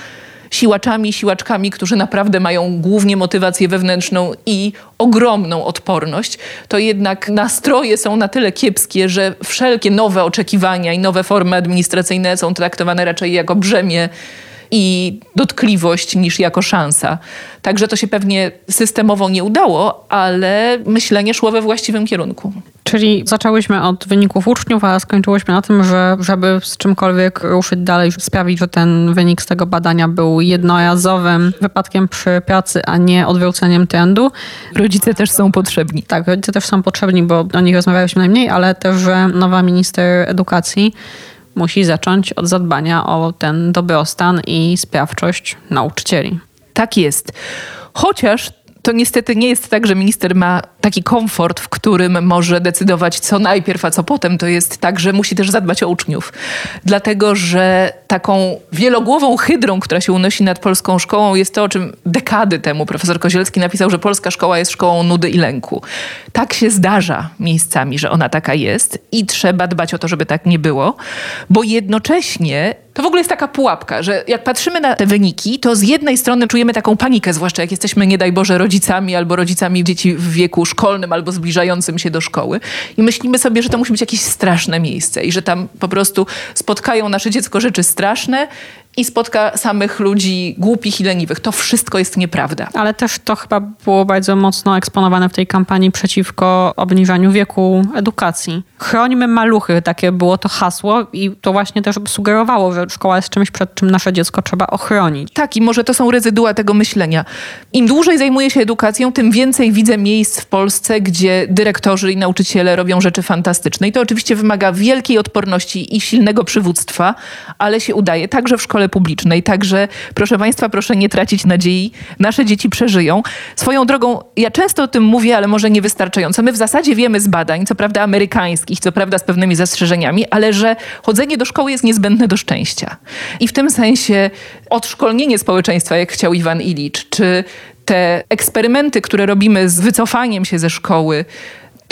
siłaczami, siłaczkami, którzy naprawdę mają głównie motywację wewnętrzną i ogromną odporność, to jednak nastroje są na tyle kiepskie, że wszelkie nowe oczekiwania i nowe formy administracyjne są traktowane raczej jako brzemię i dotkliwość niż jako szansa. Także to się pewnie systemowo nie udało, ale myślenie szło we właściwym kierunku. Czyli zaczęłyśmy od wyników uczniów, a skończyłyśmy na tym, że żeby z czymkolwiek ruszyć dalej, sprawić, że ten wynik z tego badania był jednorazowym wypadkiem przy pracy, a nie odwróceniem trendu. Rodzice też są potrzebni. Tak, rodzice też są potrzebni, bo o nich rozmawialiśmy najmniej, ale też, że nowa minister edukacji musi zacząć od zadbania o ten dobrostan i sprawczość nauczycieli. Tak jest. Chociaż to niestety nie jest tak, że minister ma taki komfort, w którym może decydować, co najpierw, a co potem. To jest tak, że musi też zadbać o uczniów. Dlatego, że taką wielogłową hydrą, która się unosi nad polską szkołą, jest to, o czym dekady temu profesor Kozielski napisał, że polska szkoła jest szkołą nudy i lęku. Tak się zdarza miejscami, że ona taka jest i trzeba dbać o to, żeby tak nie było, bo jednocześnie to w ogóle jest taka pułapka, że jak patrzymy na te wyniki, to z jednej strony czujemy taką panikę, zwłaszcza jak jesteśmy, nie daj Boże, rodzicami albo rodzicami dzieci w wieku szkolnym albo zbliżającym się do szkoły. I myślimy sobie, że to musi być jakieś straszne miejsce i że tam po prostu spotkają nasze dziecko rzeczy straszne i spotka samych ludzi głupich i leniwych. To wszystko jest nieprawda. Ale też to chyba było bardzo mocno eksponowane w tej kampanii przeciwko obniżaniu wieku edukacji. Chrońmy maluchy, takie było to hasło i to właśnie też sugerowało, że szkoła jest czymś, przed czym nasze dziecko trzeba ochronić. Tak, i może to są rezydua tego myślenia. Im dłużej zajmuję się edukacją, tym więcej widzę miejsc w Polsce, gdzie dyrektorzy i nauczyciele robią rzeczy fantastyczne. I to oczywiście wymaga wielkiej odporności i silnego przywództwa, ale się udaje także w szkole szkole publicznej. Także proszę Państwa, proszę nie tracić nadziei. Nasze dzieci przeżyją. Swoją drogą, ja często o tym mówię, ale może niewystarczająco. My w zasadzie wiemy z badań, co prawda amerykańskich, co prawda z pewnymi zastrzeżeniami, ale że chodzenie do szkoły jest niezbędne do szczęścia. I w tym sensie odszkolnienie społeczeństwa, jak chciał Iwan Ilicz, czy te eksperymenty, które robimy z wycofaniem się ze szkoły,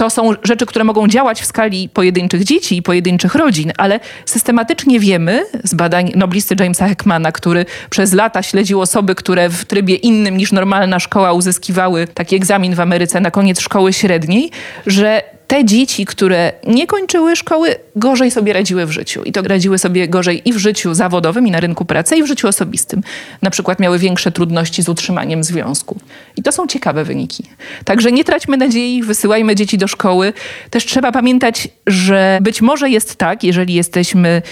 to są rzeczy, które mogą działać w skali pojedynczych dzieci i pojedynczych rodzin, ale systematycznie wiemy z badań noblisty Jamesa Heckmana, który przez lata śledził osoby, które w trybie innym niż normalna szkoła uzyskiwały taki egzamin w Ameryce na koniec szkoły średniej, że te dzieci, które nie kończyły szkoły, gorzej sobie radziły w życiu. I to radziły sobie gorzej i w życiu zawodowym, i na rynku pracy, i w życiu osobistym. Na przykład miały większe trudności z utrzymaniem związku. I to są ciekawe wyniki. Także nie traćmy nadziei, wysyłajmy dzieci do szkoły. Też trzeba pamiętać, że być może jest tak, jeżeli jesteśmy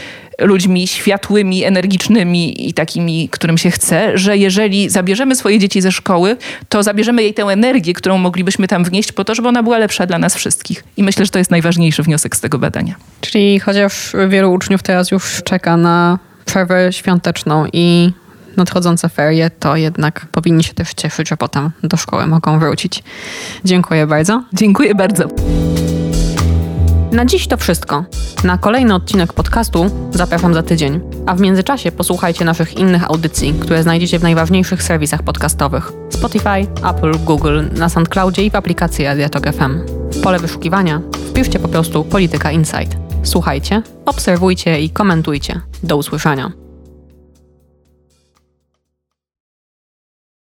ludźmi światłymi, energicznymi i takimi, którym się chce, że jeżeli zabierzemy swoje dzieci ze szkoły, to zabierzemy jej tę energię, którą moglibyśmy tam wnieść po to, żeby ona była lepsza dla nas wszystkich. I myślę, że to jest najważniejszy wniosek z tego badania. Czyli chociaż wielu uczniów teraz już czeka na przerwę świąteczną i nadchodzące ferie, to jednak powinni się też cieszyć, że potem do szkoły mogą wrócić. Dziękuję bardzo. Dziękuję bardzo. Na dziś to wszystko. Na kolejny odcinek podcastu zapraszam za tydzień, a w międzyczasie posłuchajcie naszych innych audycji, które znajdziecie w najważniejszych serwisach podcastowych: Spotify, Apple, Google, na SoundCloudzie i w aplikacji Radiatok FM. W pole wyszukiwania wpiszcie po prostu Polityka Insight. Słuchajcie, obserwujcie i komentujcie. Do usłyszenia.